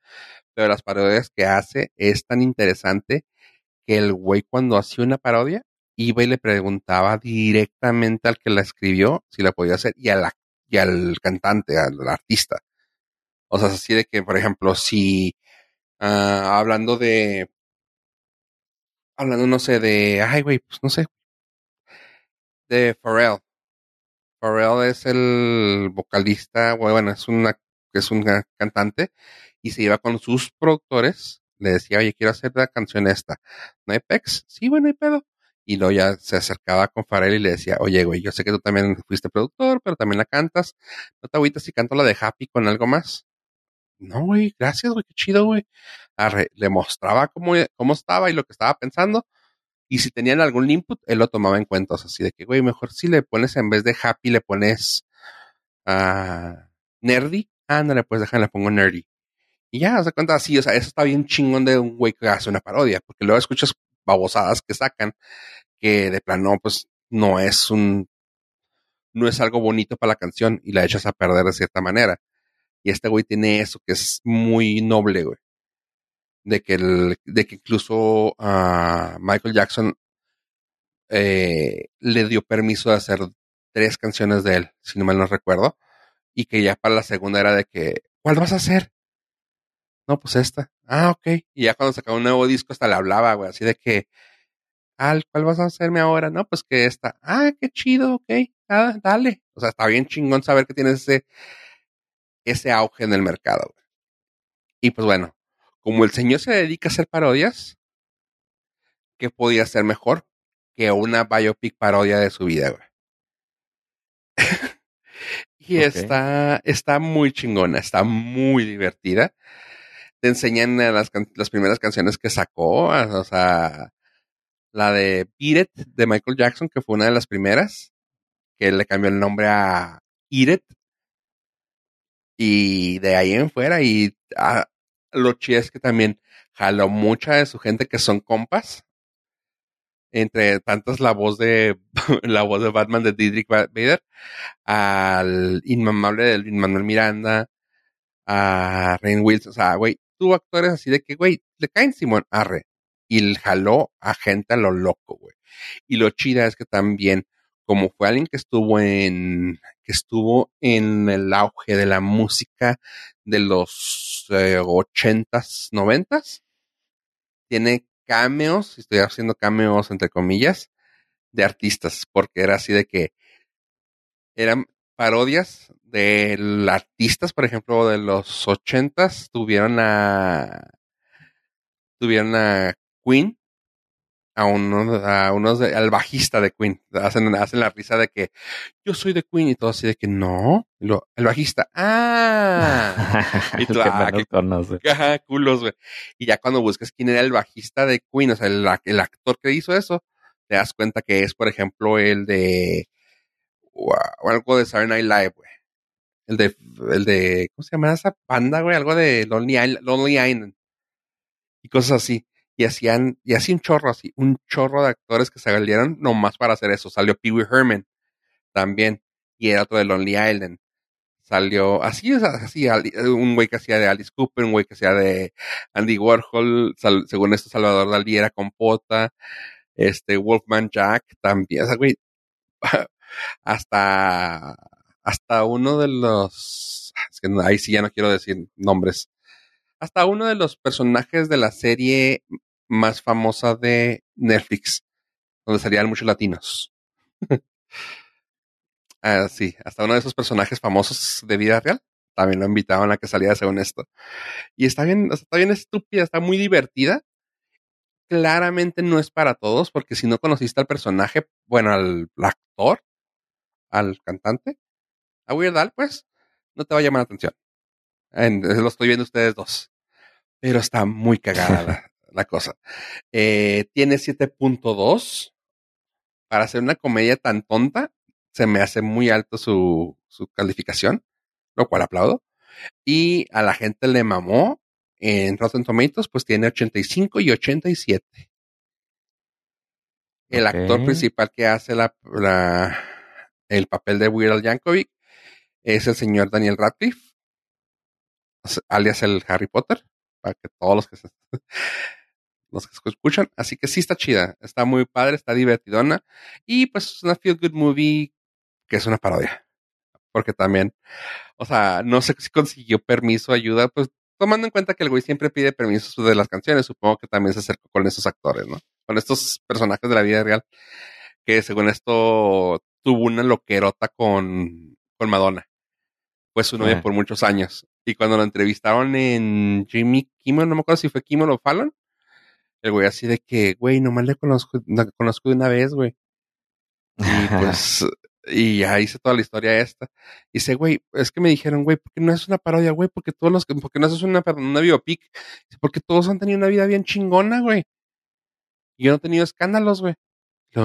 pero las parodias que hace es tan interesante que el güey cuando hacía una parodia iba y le preguntaba directamente al que la escribió si la podía hacer y, a la, y al cantante, al artista. O sea, es así de que, por ejemplo, si ah, hablando de, hablando, no sé, de, ay, güey, pues no sé, de Pharrell. Pharrell es el vocalista, bueno, es una, es una cantante y se iba con sus productores, le decía, oye, quiero hacer la canción esta. ¿No hay pex? Sí, bueno, hay pedo. Y luego ya se acercaba con Pharrell y le decía, oye, güey, yo sé que tú también fuiste productor, pero también la cantas. ¿No te agüitas si canto la de Happy con algo más? No, güey, gracias, güey, qué chido, güey. Le mostraba cómo, cómo estaba y lo que estaba pensando. Y si tenían algún input, él lo tomaba en cuenta. O sea, así de que, güey, mejor si le pones en vez de happy, le pones ah, nerdy. Ándale, pues déjame, le pongo nerdy. Y ya, se cuenta así, o sea, eso está bien chingón de un güey que hace una parodia, porque luego escuchas babosadas que sacan, que de plano, pues, no es un, no es algo bonito para la canción y la echas a perder de cierta manera. Y este güey tiene eso que es muy noble, güey. De que, el, de que incluso uh, Michael Jackson eh, le dio permiso de hacer tres canciones de él, si no mal no recuerdo. Y que ya para la segunda era de que, ¿cuál vas a hacer? No, pues esta. Ah, ok. Y ya cuando sacaba un nuevo disco hasta le hablaba, güey, así de que, ah, ¿cuál vas a hacerme ahora? No, pues que esta. Ah, qué chido, ok. Ah, dale. O sea, está bien chingón saber que tienes ese, ese auge en el mercado. Güey. Y pues bueno, como el señor se dedica a hacer parodias, ¿qué podía ser mejor que una biopic parodia de su vida, güey? y okay. está, está muy chingona, está muy divertida. Te enseñan las, las primeras canciones que sacó, o sea, la de Beat It de Michael Jackson, que fue una de las primeras, que le cambió el nombre a Eat It, y de ahí en fuera, y ah, lo chido es que también jaló mucha de su gente que son compas. Entre tantas la voz de la voz de Batman de Didrik Vader, al inmamable de Manuel Miranda, a Rain Wilson, o sea, güey, tuvo actores así de que, güey, le caen Simón Arre. Y jaló a gente a lo loco, güey. Y lo chida es que también, como fue alguien que estuvo en, que estuvo en el auge de la música de los eh, ochentas, noventas. Tiene cameos, estoy haciendo cameos entre comillas, de artistas, porque era así de que eran parodias de artistas, por ejemplo, de los ochentas, tuvieron a tuvieron a Queen, a uno, a unos de, al bajista de Queen. Hacen, hacen la risa de que yo soy de Queen y todo así de que no. Lo- el bajista, ah, Y tú, que ah, conoce. Ajá, culos, güey. Y ya cuando buscas quién era el bajista de Queen, o sea, el, el actor que hizo eso, te das cuenta que es, por ejemplo, el de wow, algo de Saturday Night Live, güey. El de, el de, ¿cómo se llama esa banda, güey? Algo de Lonely Island, Lonely Island. Y cosas así. Y hacían, y así un chorro, así, un chorro de actores que se salieron nomás para hacer eso. Salió Pee Wee Herman también. Y era otro de Lonely Island. Salió así, así, Ali- un güey que hacía de Alice Cooper, un güey que hacía de Andy Warhol, según esto, Salvador Dalí era Compota, este, Wolfman Jack también, o sea, güey, hasta, hasta uno de los, no- ahí sí ya no quiero decir nombres, hasta uno de los personajes de la serie más famosa de Netflix, donde salían muchos latinos. Ah, sí, hasta uno de esos personajes famosos de vida real también lo invitaban a que saliera según esto. Y está bien, o sea, está bien estúpida, está muy divertida. Claramente no es para todos, porque si no conociste al personaje, bueno, al actor, al cantante, a Weird Al, pues, no te va a llamar la atención. En- lo estoy viendo ustedes dos. Pero está muy cagada la cosa. Eh, tiene 7.2. Para hacer una comedia tan tonta, se me hace muy alto su, su calificación, lo cual aplaudo. Y a la gente le mamó. En Rotten Tomatoes, pues tiene 85 y 87. El actor principal que hace la, la- el papel de Weird Al Yankovic es el señor Daniel Radcliffe, alias el Harry Potter, para que todos los que se- los que escuchan. Así que sí está chida, está muy padre, está divertidona. Y pues es una feel good movie que es una parodia. Porque también, o sea, no sé si consiguió permiso, ayuda, pues tomando en cuenta que el güey siempre pide permisos de las canciones, supongo que también se acercó con esos actores, ¿no? Con estos personajes de la vida real, que según esto tuvo una loquerota con, con Madonna. Fue su novia Ah. por muchos años. Y cuando lo entrevistaron en Jimmy Kimmel, no me acuerdo si fue Kimmel o Fallon, el güey así de que, güey, nomás le conozco, la conozco de una vez, güey. Y pues, y ya hice toda la historia esta. Y dice, güey, es que me dijeron, güey, ¿por qué no es una parodia, güey? Porque todos los que, porque no haces una, una biopic. Porque todos han tenido una vida bien chingona, güey. Y yo no he tenido escándalos, güey.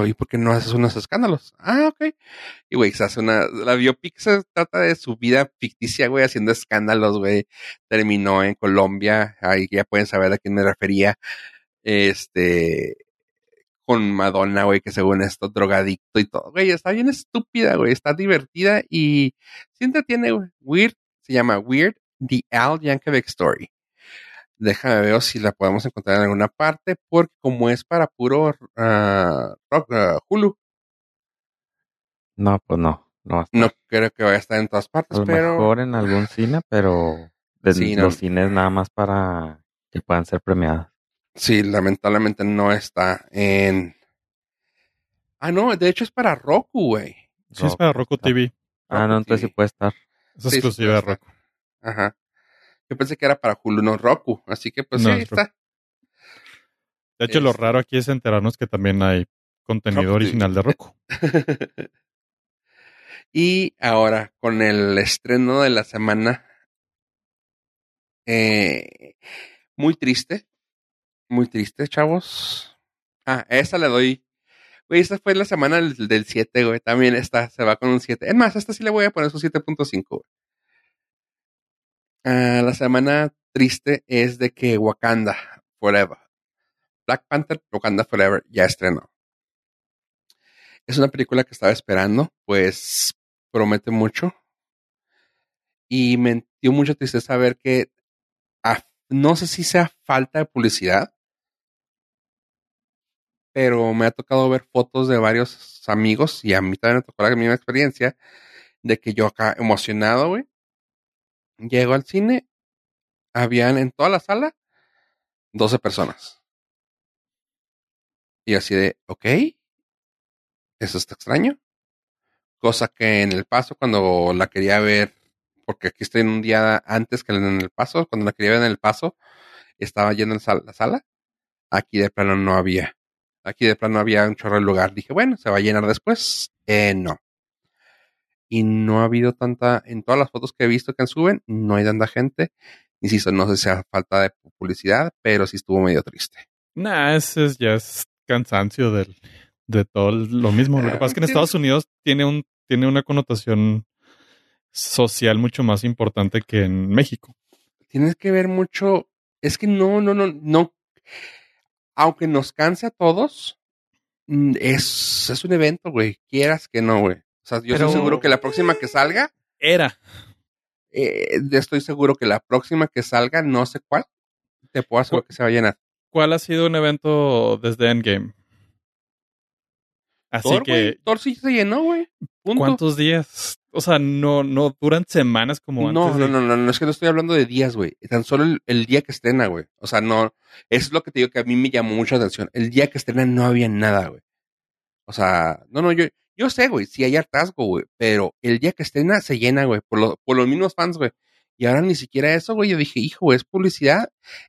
¿y por qué no haces unos escándalos? Ah, ok. Y, güey, se hace una, la biopic se trata de su vida ficticia, güey, haciendo escándalos, güey. Terminó en Colombia, ahí ya pueden saber a quién me refería. Este, con Madonna, güey, que según esto, drogadicto y todo. Güey, está bien estúpida, güey, está divertida y sí entretiene, güey. Weird, se llama Weird, The Al Yankovic Story. Déjame ver si la podemos encontrar en alguna parte, porque como es para puro ah, rock, ah, Hulu, No, pues no. No, a no creo que vaya a estar en todas a partes, lo pero mejor en algún cine, pero de Sí, no. los cines nada más para que puedan ser premiadas. Sí, lamentablemente no está en... Ah, no, de hecho es para Roku, güey. Sí, es para Roku TV. Ah, no, entonces TV. sí puede estar. Es Sí, sí exclusiva de Roku. Ajá. Yo pensé que era para Hulu, no Roku. Así que pues No, sí, ahí es Roku. está. De hecho, lo raro aquí es enterarnos que también hay contenido Roku original de Roku. y ahora, con el estreno de la semana, eh, muy triste, muy triste, chavos. Ah, esta le doy. Güey, esta fue la semana del, del 7, güey. También esta se va con un 7. Es más, esta sí le voy a poner su 7.5, güey. Ah, la semana triste es de que Wakanda Forever. Black Panther Wakanda Forever ya estrenó. Es una película que estaba esperando, pues promete mucho. Y me dio mucha tristeza ver que no sé si sea falta de publicidad, pero me ha tocado ver fotos de varios amigos y a mí también me tocó la misma experiencia de que yo acá emocionado, güey, llego al cine, habían en toda la sala 12 personas. Y así de, ok, eso está extraño. Cosa que en el paso, cuando la quería ver, porque aquí estoy en un día antes que en el paso, cuando la quería ver en el paso, estaba llena la sala. Aquí de plano no había. Aquí de plano había un chorro de lugar. Dije, bueno, se va a llenar después. Eh, no. Y no ha habido tanta, en todas las fotos que he visto que suben, no hay tanta gente. Insisto, no sé si sea falta de publicidad, pero sí estuvo medio triste. Nah, ese es, ya es cansancio del, de todo lo mismo. Lo que pasa es que en. Estados Unidos tiene un, tiene una connotación social mucho más importante que en México. Tienes que ver mucho, es que no, no, no, no. Aunque nos canse a todos, mm, es, es un evento, güey. Quieras que no, güey. O sea, yo Pero- estoy seguro que la próxima que salga, Era. eh, estoy seguro que la próxima que salga, no sé cuál, te puedo asegurar que se va a llenar. ¿Cuál ha sido un evento desde Endgame? Así Thor, que, güey. Thor sí se llenó, güey. ¿cuántos días? O sea, no, no duran semanas como No, antes. no, de- no, no, no, es que no estoy hablando de días, güey. Tan solo el, el día que estrena, güey. O sea, no, eso es lo que te digo que a mí me llamó mucho la atención. El día que estrena no había nada, güey. O sea, no, no, yo, yo sé, güey, sí hay hartazgo, güey, pero el día que estrena se llena, güey, por, lo- por los mismos fans, güey. Y ahora ni siquiera eso, güey. Yo dije, hijo, es publicidad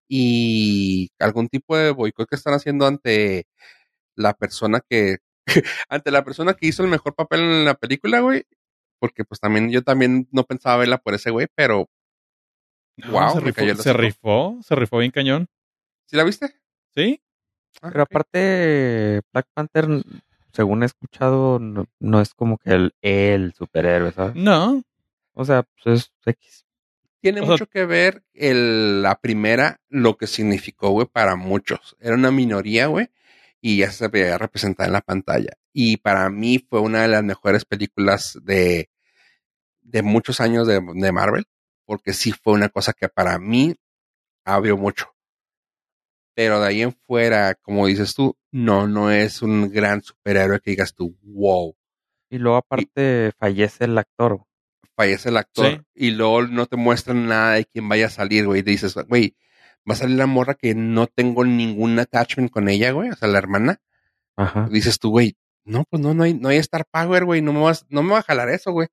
y algún tipo de boicot que están haciendo ante la persona que, ante la persona que hizo el mejor papel en la película, güey. Porque pues también, yo también no pensaba verla por ese güey, pero No, Wow, se, me rifó, cayó el se rifó, se rifó bien cañón. ¿sí la viste? ¿Sí? Ah, Pero aparte, Black Panther, según he escuchado, no, no es como que el, el superhéroe, ¿sabes? No. O sea, pues es X. Tiene O sea- mucho que ver el, la primera, lo que significó, güey, para muchos. Era una minoría, güey, y ya se veía representada en la pantalla. Y para mí fue una de las mejores películas de, de muchos años de, de Marvel, porque sí fue una cosa que para mí abrió mucho. Pero de ahí en fuera, como dices tú, no, no es un gran superhéroe que digas tú, wow. Y luego aparte fallece el actor. fallece el actor Sí. y luego no te muestran nada de quién vaya a salir, güey. Y dices, güey, va a salir la morra que no tengo ningún attachment con ella, güey, o sea, la hermana. Ajá. Dices tú, güey, no, pues no, no hay, no hay Star Power, güey, no me vas, no me va a jalar eso, güey.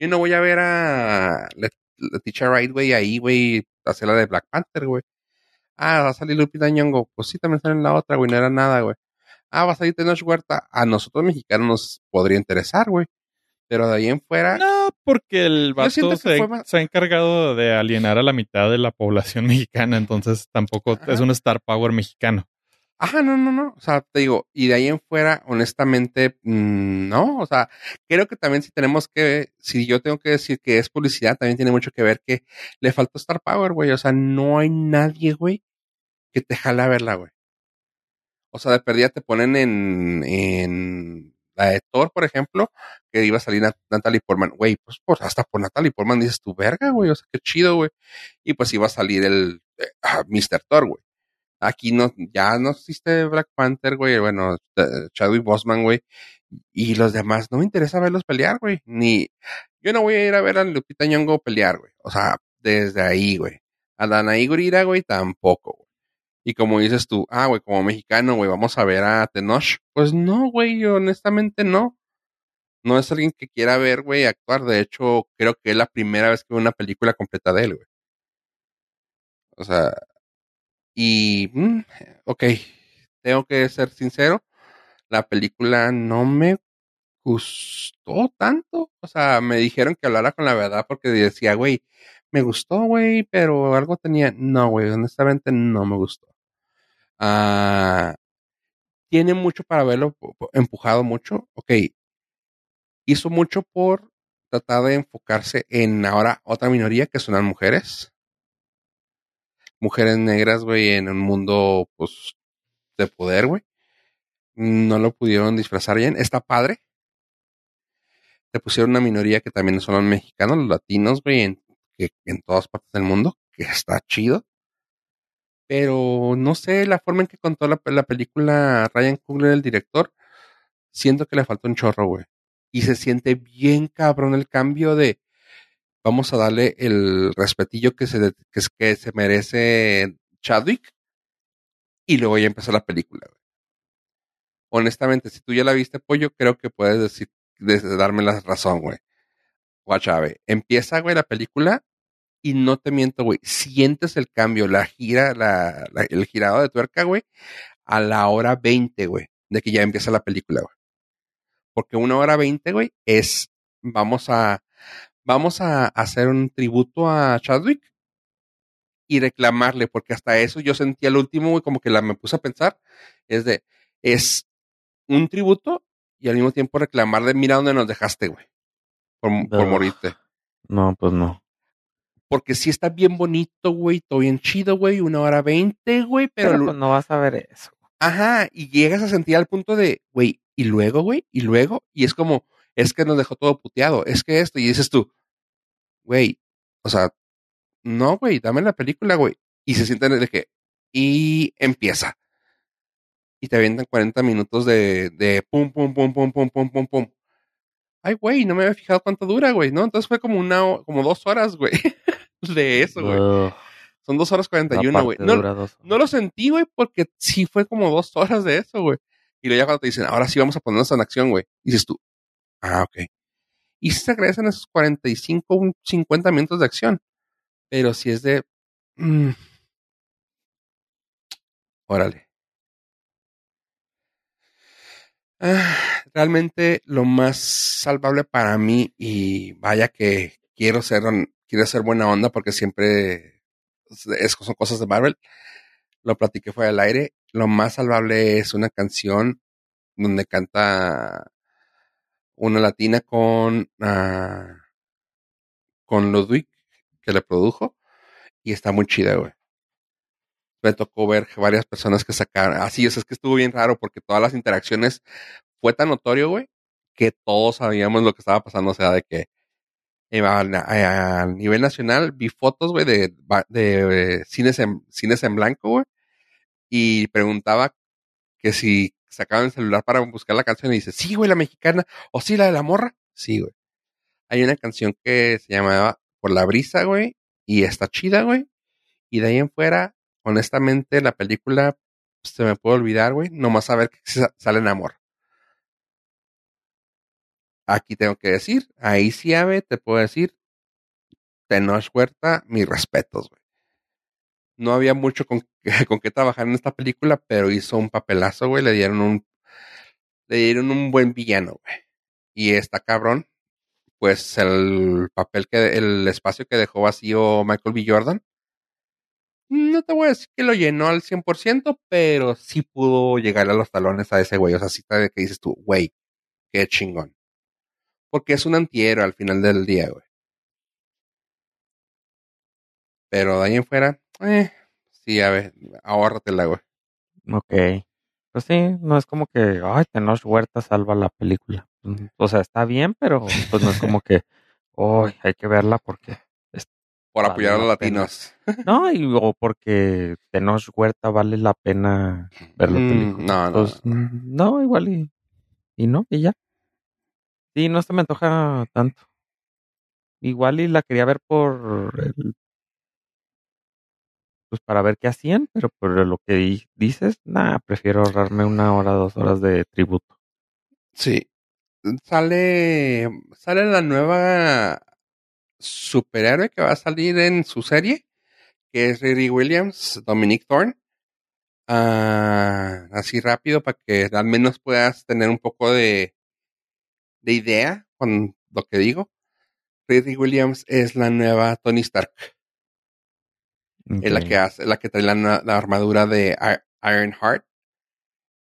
Yo no voy a ver a Teacher Wright, güey, ahí, güey, hacer la de Black Panther, güey. Ah, va a salir Lupita Nyong'o. Pues sí, también sale en la otra, güey, no era nada, güey. Ah, va a salir Tenoch Huerta. A nosotros mexicanos nos podría interesar, güey. Pero de ahí en fuera, No, porque el vato se, fue más- se ha encargado de alienar a la mitad de la población mexicana, entonces tampoco Ajá. es un star power mexicano. Ajá, no, no, no. O sea, te digo, y de ahí en fuera, honestamente, mm, no. O sea, creo que también si tenemos que, si yo tengo que decir que es publicidad, también tiene mucho que ver que le faltó Star Power, güey. O sea, no hay nadie, güey, que te jale a verla, güey. O sea, de perdida te ponen en, en la de Thor, por ejemplo, que iba a salir Nat- Natalie Portman. Güey, pues, pues hasta por Natalie Portman dices tu verga, güey. O sea, qué chido, güey. Y pues iba a salir el eh, ah, Mr. Thor, güey. Aquí no, ya no existe Black Panther, güey. Bueno, eh, Chadwick Boseman, güey. Y los demás, no me interesa verlos pelear, güey. Ni, yo no voy a ir a ver a Lupita Nyong'o pelear, güey. O sea, desde ahí, güey. A Danaí Gurira, güey, tampoco, güey. Y como dices tú, ah, güey, como mexicano, güey, vamos a ver a Tenoch. Pues no, güey, honestamente no. No es alguien que quiera ver, güey, actuar. De hecho, creo que es la primera vez que veo una película completa de él, güey. O sea, y, mm, ok, tengo que ser sincero, la película no me gustó tanto. O sea, me dijeron que hablara con la verdad porque decía, güey, me gustó, güey, pero algo tenía. No, güey, honestamente no me gustó. Ah, tiene mucho para verlo, empujado mucho. Ok, hizo mucho por tratar de enfocarse en ahora otra minoría que son las mujeres. Mujeres negras, güey, en un mundo, pues, de poder, güey. No lo pudieron disfrazar bien. Está padre. Te pusieron una minoría que también son los mexicanos, los latinos, güey, en, que, en todas partes del mundo, que está chido. Pero no sé, la forma en que contó la, la película Ryan Coogler, el director, siento que le faltó un chorro, güey. Y se siente bien cabrón el cambio de vamos a darle el respetillo que se, que, se merece Chadwick y luego ya empezó la película, güey. Honestamente, si tú ya la viste, pollo, creo que puedes decir, darme la razón, güey. Guachave, empieza, güey, la película y no te miento, güey, sientes el cambio, la gira, la, el girado de tuerca, güey, a la hora 20, güey. de que ya empieza la película, güey. Porque una hora veinte, güey, es, vamos a, vamos a hacer un tributo a Chadwick y reclamarle, porque hasta eso yo sentía el último, güey, como que la me puse a pensar, es de, es un tributo y al mismo tiempo reclamarle, mira dónde nos dejaste, güey, por, morirte. No, pues no. Porque sí está bien bonito, güey, todo bien chido, güey, una hora veinte, güey, pero, Pero, pues no vas a ver eso. Ajá, y llegas a sentir al punto de, güey, y luego, güey, y luego, y es como, es que nos dejó todo puteado, es que esto, y dices tú, güey, o sea, no, güey, dame la película, güey, y se sienten de que, y empieza, y te avientan 40 minutos de, de pum, pum, pum, pum, pum, pum, pum, pum. Ay, güey, no me había fijado cuánto dura, güey, ¿no? Entonces fue como una, como dos horas, güey, de eso, güey. Son dos horas la 41, güey. parte No, no lo sentí, güey, porque sí fue como dos horas de eso, güey. Y luego ya cuando te dicen, ahora sí vamos a ponernos en acción, güey. Dices tú, ah, ok. Y sí se agradecen esos 45, un 50 minutos de acción. Pero si es de, mm, órale. Ah, realmente lo más salvable para mí, y vaya que quiero ser, quiero ser buena onda porque siempre es, son cosas de Marvel, lo platiqué fuera del aire. Lo más salvable es una canción donde canta una latina con, ah, con Ludwig, que le produjo, y está muy chida, güey. Me tocó ver varias personas que sacaron, así, o sea, es que estuvo bien raro porque todas las interacciones fue tan notorio, güey, que todos sabíamos lo que estaba pasando, o sea, de que eh, a, nivel nacional vi fotos, güey, de, de, eh, cines, en, cines en blanco, güey, y preguntaba que si sacaban el celular para buscar la canción y dice, sí, güey, la mexicana, o sí, la de la morra, sí, güey. Hay una canción que se llamaba Por la brisa, güey, y está chida, güey, y de ahí en fuera, honestamente, la película pues, se me puede olvidar, güey, nomás saber que sa- sale en amor. Aquí tengo que decir, ahí sí, Ave, te puedo decir, Tenoch Huerta, mis respetos, güey. No había mucho con, con qué trabajar en esta película, pero hizo un papelazo, güey. Le dieron un, le dieron un buen villano, güey. Y está cabrón, pues el papel que, el espacio que dejó vacío Michael B. Jordan, no te voy a decir que lo llenó al 100%, pero sí pudo llegar a los talones a ese güey. O sea, sí de que dices tú, güey, qué chingón. Porque es un antihéroe al final del día, güey. Pero de ahí en fuera, eh, sí, a ver, ahórratela, güey. Ok. Pues sí, no es como que, ay, Tenoch Huerta salva la película. O sea, está bien, pero pues no es como que, ay, hay que verla porque... Por Vale apoyar a los pena. latinos. No, y, o porque Tenoch Huerta vale la pena ver la Mm, película. no, no, Entonces, mm, no, igual y, y no, y ya. Sí, no se me antoja tanto. Igual y la quería ver por el- pues para ver qué hacían, pero por lo que di- dices, nada, prefiero ahorrarme una hora, dos horas de tributo. Sí. Sale, sale la nueva superhéroe que va a salir en su serie, que es Riri Williams, Dominic Thorne. Ah, así rápido para que al menos puedas tener un poco de, de idea con lo que digo. Riri Williams es la nueva Tony Stark. Es la que hace, la que trae la, la armadura de Ironheart.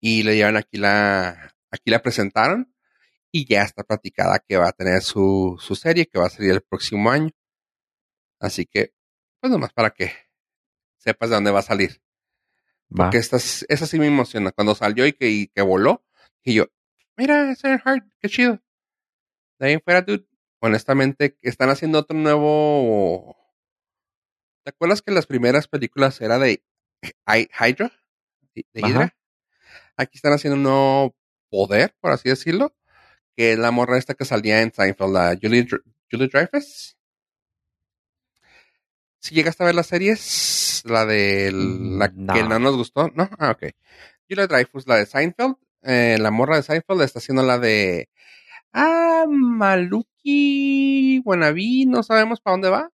Y le llevan aquí la, aquí la presentaron. Y ya está platicada que va a tener su, su serie, que va a salir el próximo año. Así que, pues nomás para que sepas de dónde va a salir. Va. Porque esta, es- esa sí me emociona. Cuando salió y que, y que voló, y yo, mira, es Ironheart, qué chido. De ahí en fuera, dude, honestamente, están haciendo otro nuevo. ¿Te acuerdas que las primeras películas era de Hy- Hydra? De Ajá. Hydra. Aquí están haciendo un nuevo poder, por así decirlo, que es la morra esta que salía en Seinfeld, la Julie, Julie Dreyfus. Si llegaste a ver las series, la de la Mm, no. que no nos gustó, ¿no? Ah, ok. Julie Dreyfus, la de Seinfeld, eh, la morra de Seinfeld está haciendo la de Ah, Maluki Wannabe, no sabemos para dónde va.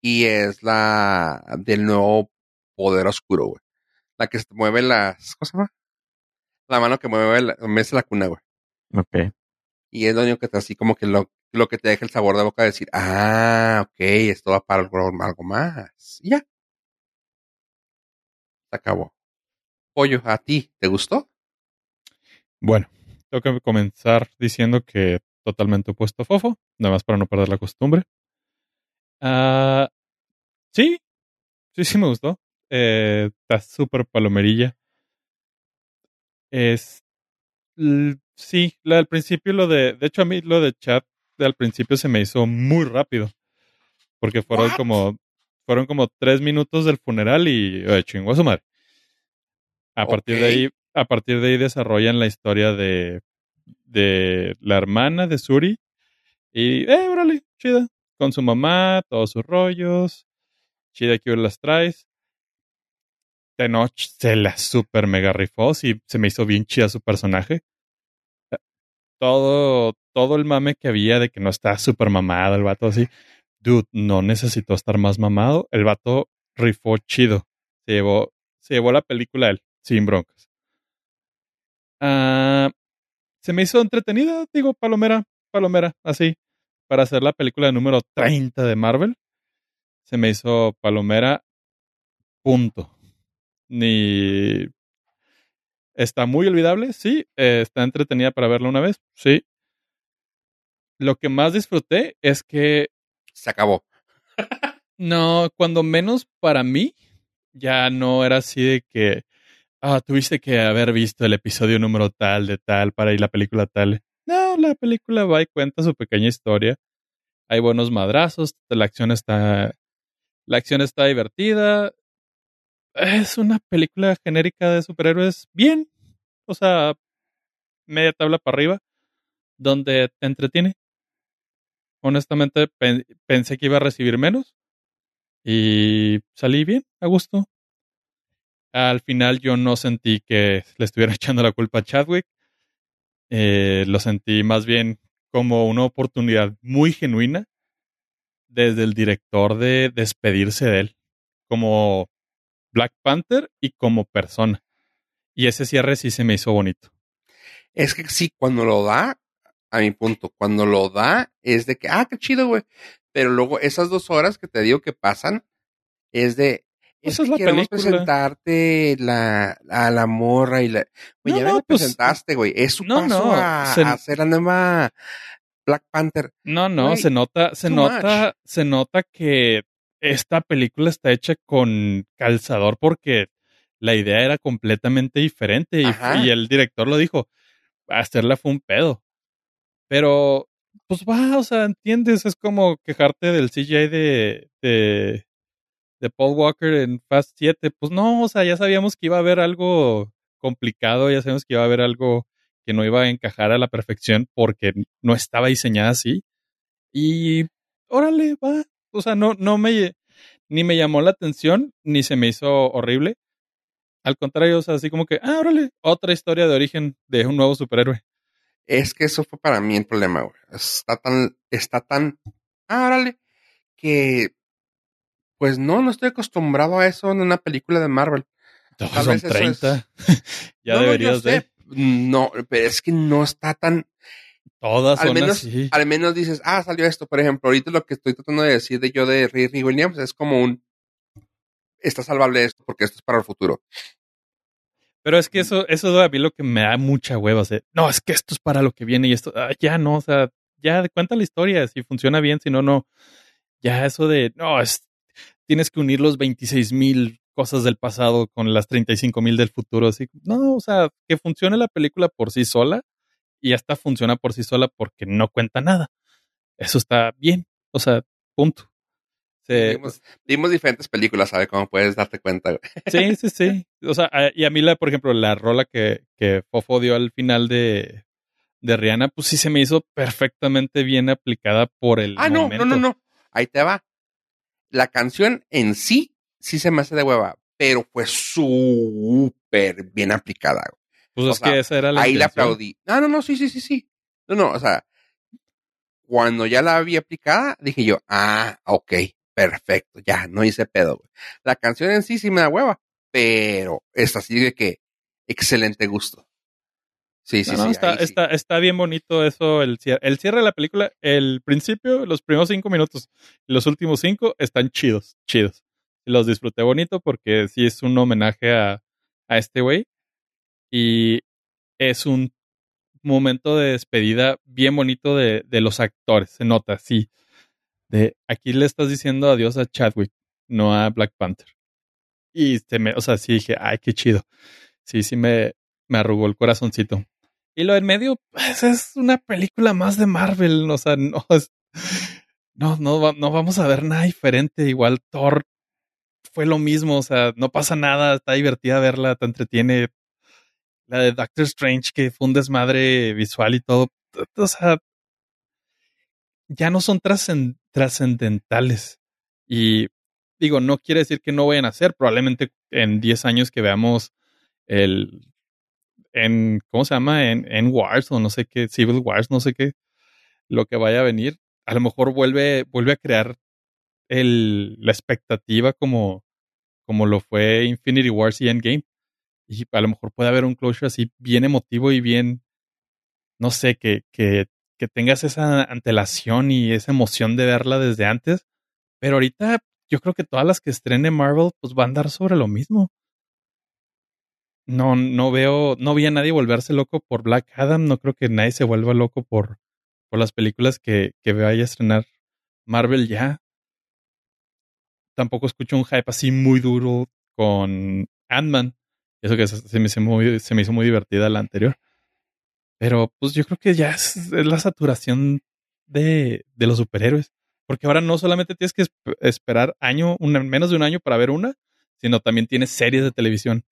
Y es la del nuevo poder oscuro, güey. La que se mueve las. ¿Cómo se llama? la mano que mueve la, mece la cuna, güey. Ok. Y es lo único que te así como que lo, lo que te deja el sabor de boca de decir, ah, ok, esto va para algo, algo más. Y ya. Se acabó. Pollo, ¿a ti te gustó? Bueno, tengo que comenzar diciendo que totalmente opuesto a Fofo, nada más para no perder la costumbre. Ah, sí, sí, sí me gustó. Eh, está súper palomerilla. Es. Sí, la del principio, lo de. De hecho, a mí lo de chat al principio se me hizo muy rápido. Porque fueron como. Fueron como tres minutos del funeral y. eh, chingó a su madre. A partir de ahí. A partir de ahí desarrollan la historia de. De la hermana de Suri. Y. Eh, órale, chida. Con su mamá, todos sus rollos. Chida que las traes. Tenoch se la super mega rifó. Sí, se me hizo bien chida su personaje. Todo, todo el mame que había de que no está súper mamado el vato así. Dude, no necesitó estar más mamado. El vato rifó chido. Se llevó, se llevó la película él, sin broncas. Ah, se me hizo entretenida, digo, palomera, palomera, así. Para hacer la película número 30 de Marvel. Se me hizo palomera, punto. Ni. Está muy olvidable, sí. Eh, está entretenida para verla una vez, sí. Lo que más disfruté es que Se acabó. no, cuando menos para mí, ya no era así de que, ah, tuviste que haber visto el episodio número tal de tal para ir la película tal. No, la película va y cuenta su pequeña historia. Hay buenos madrazos, la acción está, la acción está divertida. Es una película genérica de superhéroes bien, o sea, media tabla para arriba, donde te entretiene. Honestamente, pen- pensé que iba a recibir menos y salí bien, a gusto. Al final yo no sentí que le estuviera echando la culpa a Chadwick. Eh, lo sentí más bien como una oportunidad muy genuina desde el director de despedirse de él como Black Panther y como persona. Y ese cierre sí se me hizo bonito. Es que sí, cuando lo da, a mi punto, cuando lo da, es de que, ah, qué chido, güey. Pero luego esas dos horas que te digo que pasan, es de, Pues es es que la queremos película. presentarte la, a la morra y la... Güey, No, ya no, pues, presentaste, güey. Es su no, paso no, a, se- a hacer la nueva Black Panther. No, no, Güey, se nota, se nota, se nota que esta película está hecha con calzador porque la idea era completamente diferente y el director lo dijo, hacerla fue un pedo. Pero, pues va, o sea, entiendes, es como quejarte del CGI de, de, de Paul Walker en Fast 7. Pues no, o sea, ya sabíamos que iba a haber algo complicado, ya sabíamos que iba a haber algo que no iba a encajar a la perfección porque no estaba diseñada así. Y órale, va. O sea, no, no me, ni me llamó la atención, ni se me hizo horrible. Al contrario, o sea, así como que, ah, órale, otra historia de origen de un nuevo superhéroe. Es que eso fue para mí el problema, güey. Está tan, está tan, ah, órale, que, pues no, no estoy acostumbrado a eso en una película de Marvel. Todos Tal son vez eso 30. ya No, no, deberías de. No, pero es que no está tan, Todas al son menos, así. al menos dices, ah, salió esto. Por ejemplo, ahorita lo que estoy tratando de decir de yo de Riri Williams es como un, está salvable esto porque esto es para el futuro. Pero es que eso, eso a mí lo que me da mucha hueva. o sea, no, es que esto es para lo que viene y esto, ah, ya no, o sea, ya cuenta la historia, si funciona bien, si no, no. Ya eso de, no, es, tienes que unir los 26 mil cosas del pasado con las 35 mil del futuro. Así, no, o sea, que funcione la película por sí sola y hasta funciona por sí sola porque no cuenta nada. Eso está bien, o sea, punto. Se- Vimos, vimos diferentes películas, ¿sabes? Como puedes darte cuenta. Sí, sí, sí. O sea, a- y a mí, la, por ejemplo, la rola que, que Fofo dio al final de, de Rihanna, pues sí se me hizo perfectamente bien aplicada por el. Ah, no, momento. no, no, no. Ahí te va. La canción en sí, sí se me hace de hueva, pero fue súper bien aplicada. Pues o es sea, que esa era la. Ahí la aplaudí. No, no, no, sí, sí, sí, sí. No, no, o sea, cuando ya la vi aplicada, dije yo, ah, ok, perfecto, ya, no hice pedo. güey. La canción en sí sí me da hueva, pero es así de que excelente gusto. Sí, sí, No, no, sí. está, está, está bien bonito eso, el cierre. El cierre de la película, el principio, los primeros cinco minutos y los últimos cinco están chidos, chidos. Los disfruté bonito porque sí es un homenaje a, a este güey. Y es un momento de despedida bien bonito de, de los actores, se nota, sí. De aquí le estás diciendo adiós a Chadwick, no a Black Panther. Y se me, o sea, sí dije, ay, qué chido. Sí, sí me, me arrugó el corazoncito. Y lo en medio, pues es una película más de Marvel. O sea, no es- No, no, no vamos a ver nada diferente. Igual Thor fue lo mismo. O sea, no pasa nada. Está divertida verla, te entretiene. La de Doctor Strange, que fue un desmadre visual y todo. O sea, ya no son trascen- trascendentales. Y digo, no quiere decir que no vayan a ser. Probablemente en 10 años que veamos el en ¿cómo se llama? En, en Wars o no sé qué, Civil Wars, no sé qué, lo que vaya a venir, a lo mejor vuelve, vuelve a crear el, la expectativa como, como lo fue Infinity Wars y Endgame. Y a lo mejor puede haber un closure así bien emotivo y bien, no sé, que, que, que tengas esa antelación y esa emoción de verla desde antes. Pero ahorita yo creo que todas las que estrene Marvel pues van a andar sobre lo mismo. No, no veo, no vi a nadie volverse loco por Black Adam. No creo que nadie se vuelva loco por, por las películas que, que vaya a estrenar Marvel ya. Tampoco escucho un hype así muy duro con Ant-Man. Eso que se, me hizo muy, se me hizo muy divertida la anterior. Pero pues yo creo que ya es, la saturación de, de los superhéroes. Porque ahora no solamente tienes que esp- esperar año, una- menos de un año para ver una, sino también tienes series de televisión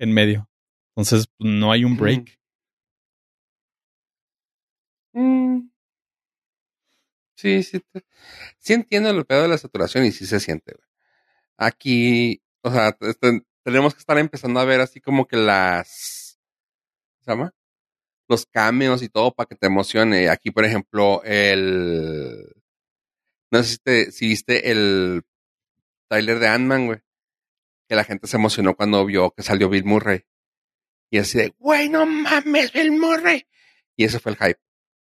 en medio. Entonces pues, no hay un break. Mm. Sí, sí. Sí entiendo el pedo de la saturación y sí se siente, güey. Aquí, o sea, tenemos que estar empezando a ver así como que las. ¿Cómo se llama? Los cameos y todo para que te emocione. Aquí, por ejemplo, el. No sé si, te- si viste el trailer de Ant-Man, güey. Que la gente se emocionó cuando vio que salió Bill Murray. Y así de, güey, no mames, Bill Murray. Y ese fue el hype.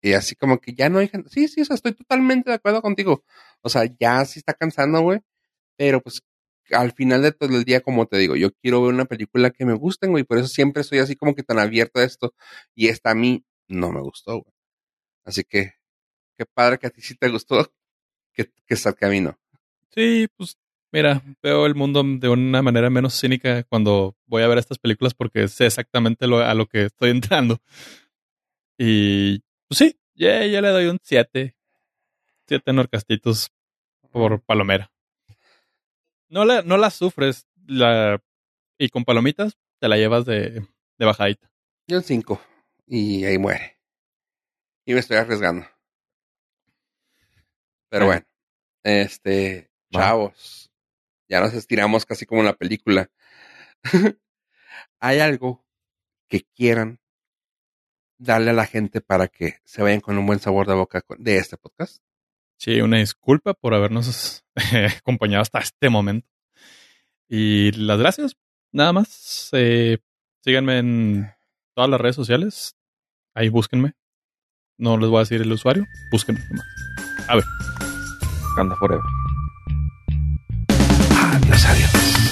Y así como que ya no hay gente. Sí, sí, o sea, estoy totalmente de acuerdo contigo. O sea, ya sí está cansando, güey. Pero pues al final de todo el día, como te digo, yo quiero ver una película que me guste, güey. Por eso siempre estoy así como que tan abierto a esto. Y esta a mí no me gustó, güey. Así que, qué padre que a ti sí te gustó. Que, que está el camino. Sí, pues mira, veo el mundo de una manera menos cínica cuando voy a ver estas películas porque sé exactamente lo, a lo que estoy entrando. Y pues sí, ya, ya le doy un 7. 7 norcastitos por palomera. No la, no la sufres la, y con palomitas te la llevas de, de bajadita. Yo en cinco. Y ahí muere. Y me estoy arriesgando. Pero Bueno. este, chavos, ya nos estiramos casi como en la película. ¿Hay algo que quieran darle a la gente para que se vayan con un buen sabor de boca de este podcast? Sí, una disculpa por habernos acompañado hasta este momento. Y las gracias, nada más. Eh, síganme en todas las redes sociales. Ahí búsquenme. No les voy a decir el usuario. Búsquenme nomás. Anda forever empresarios.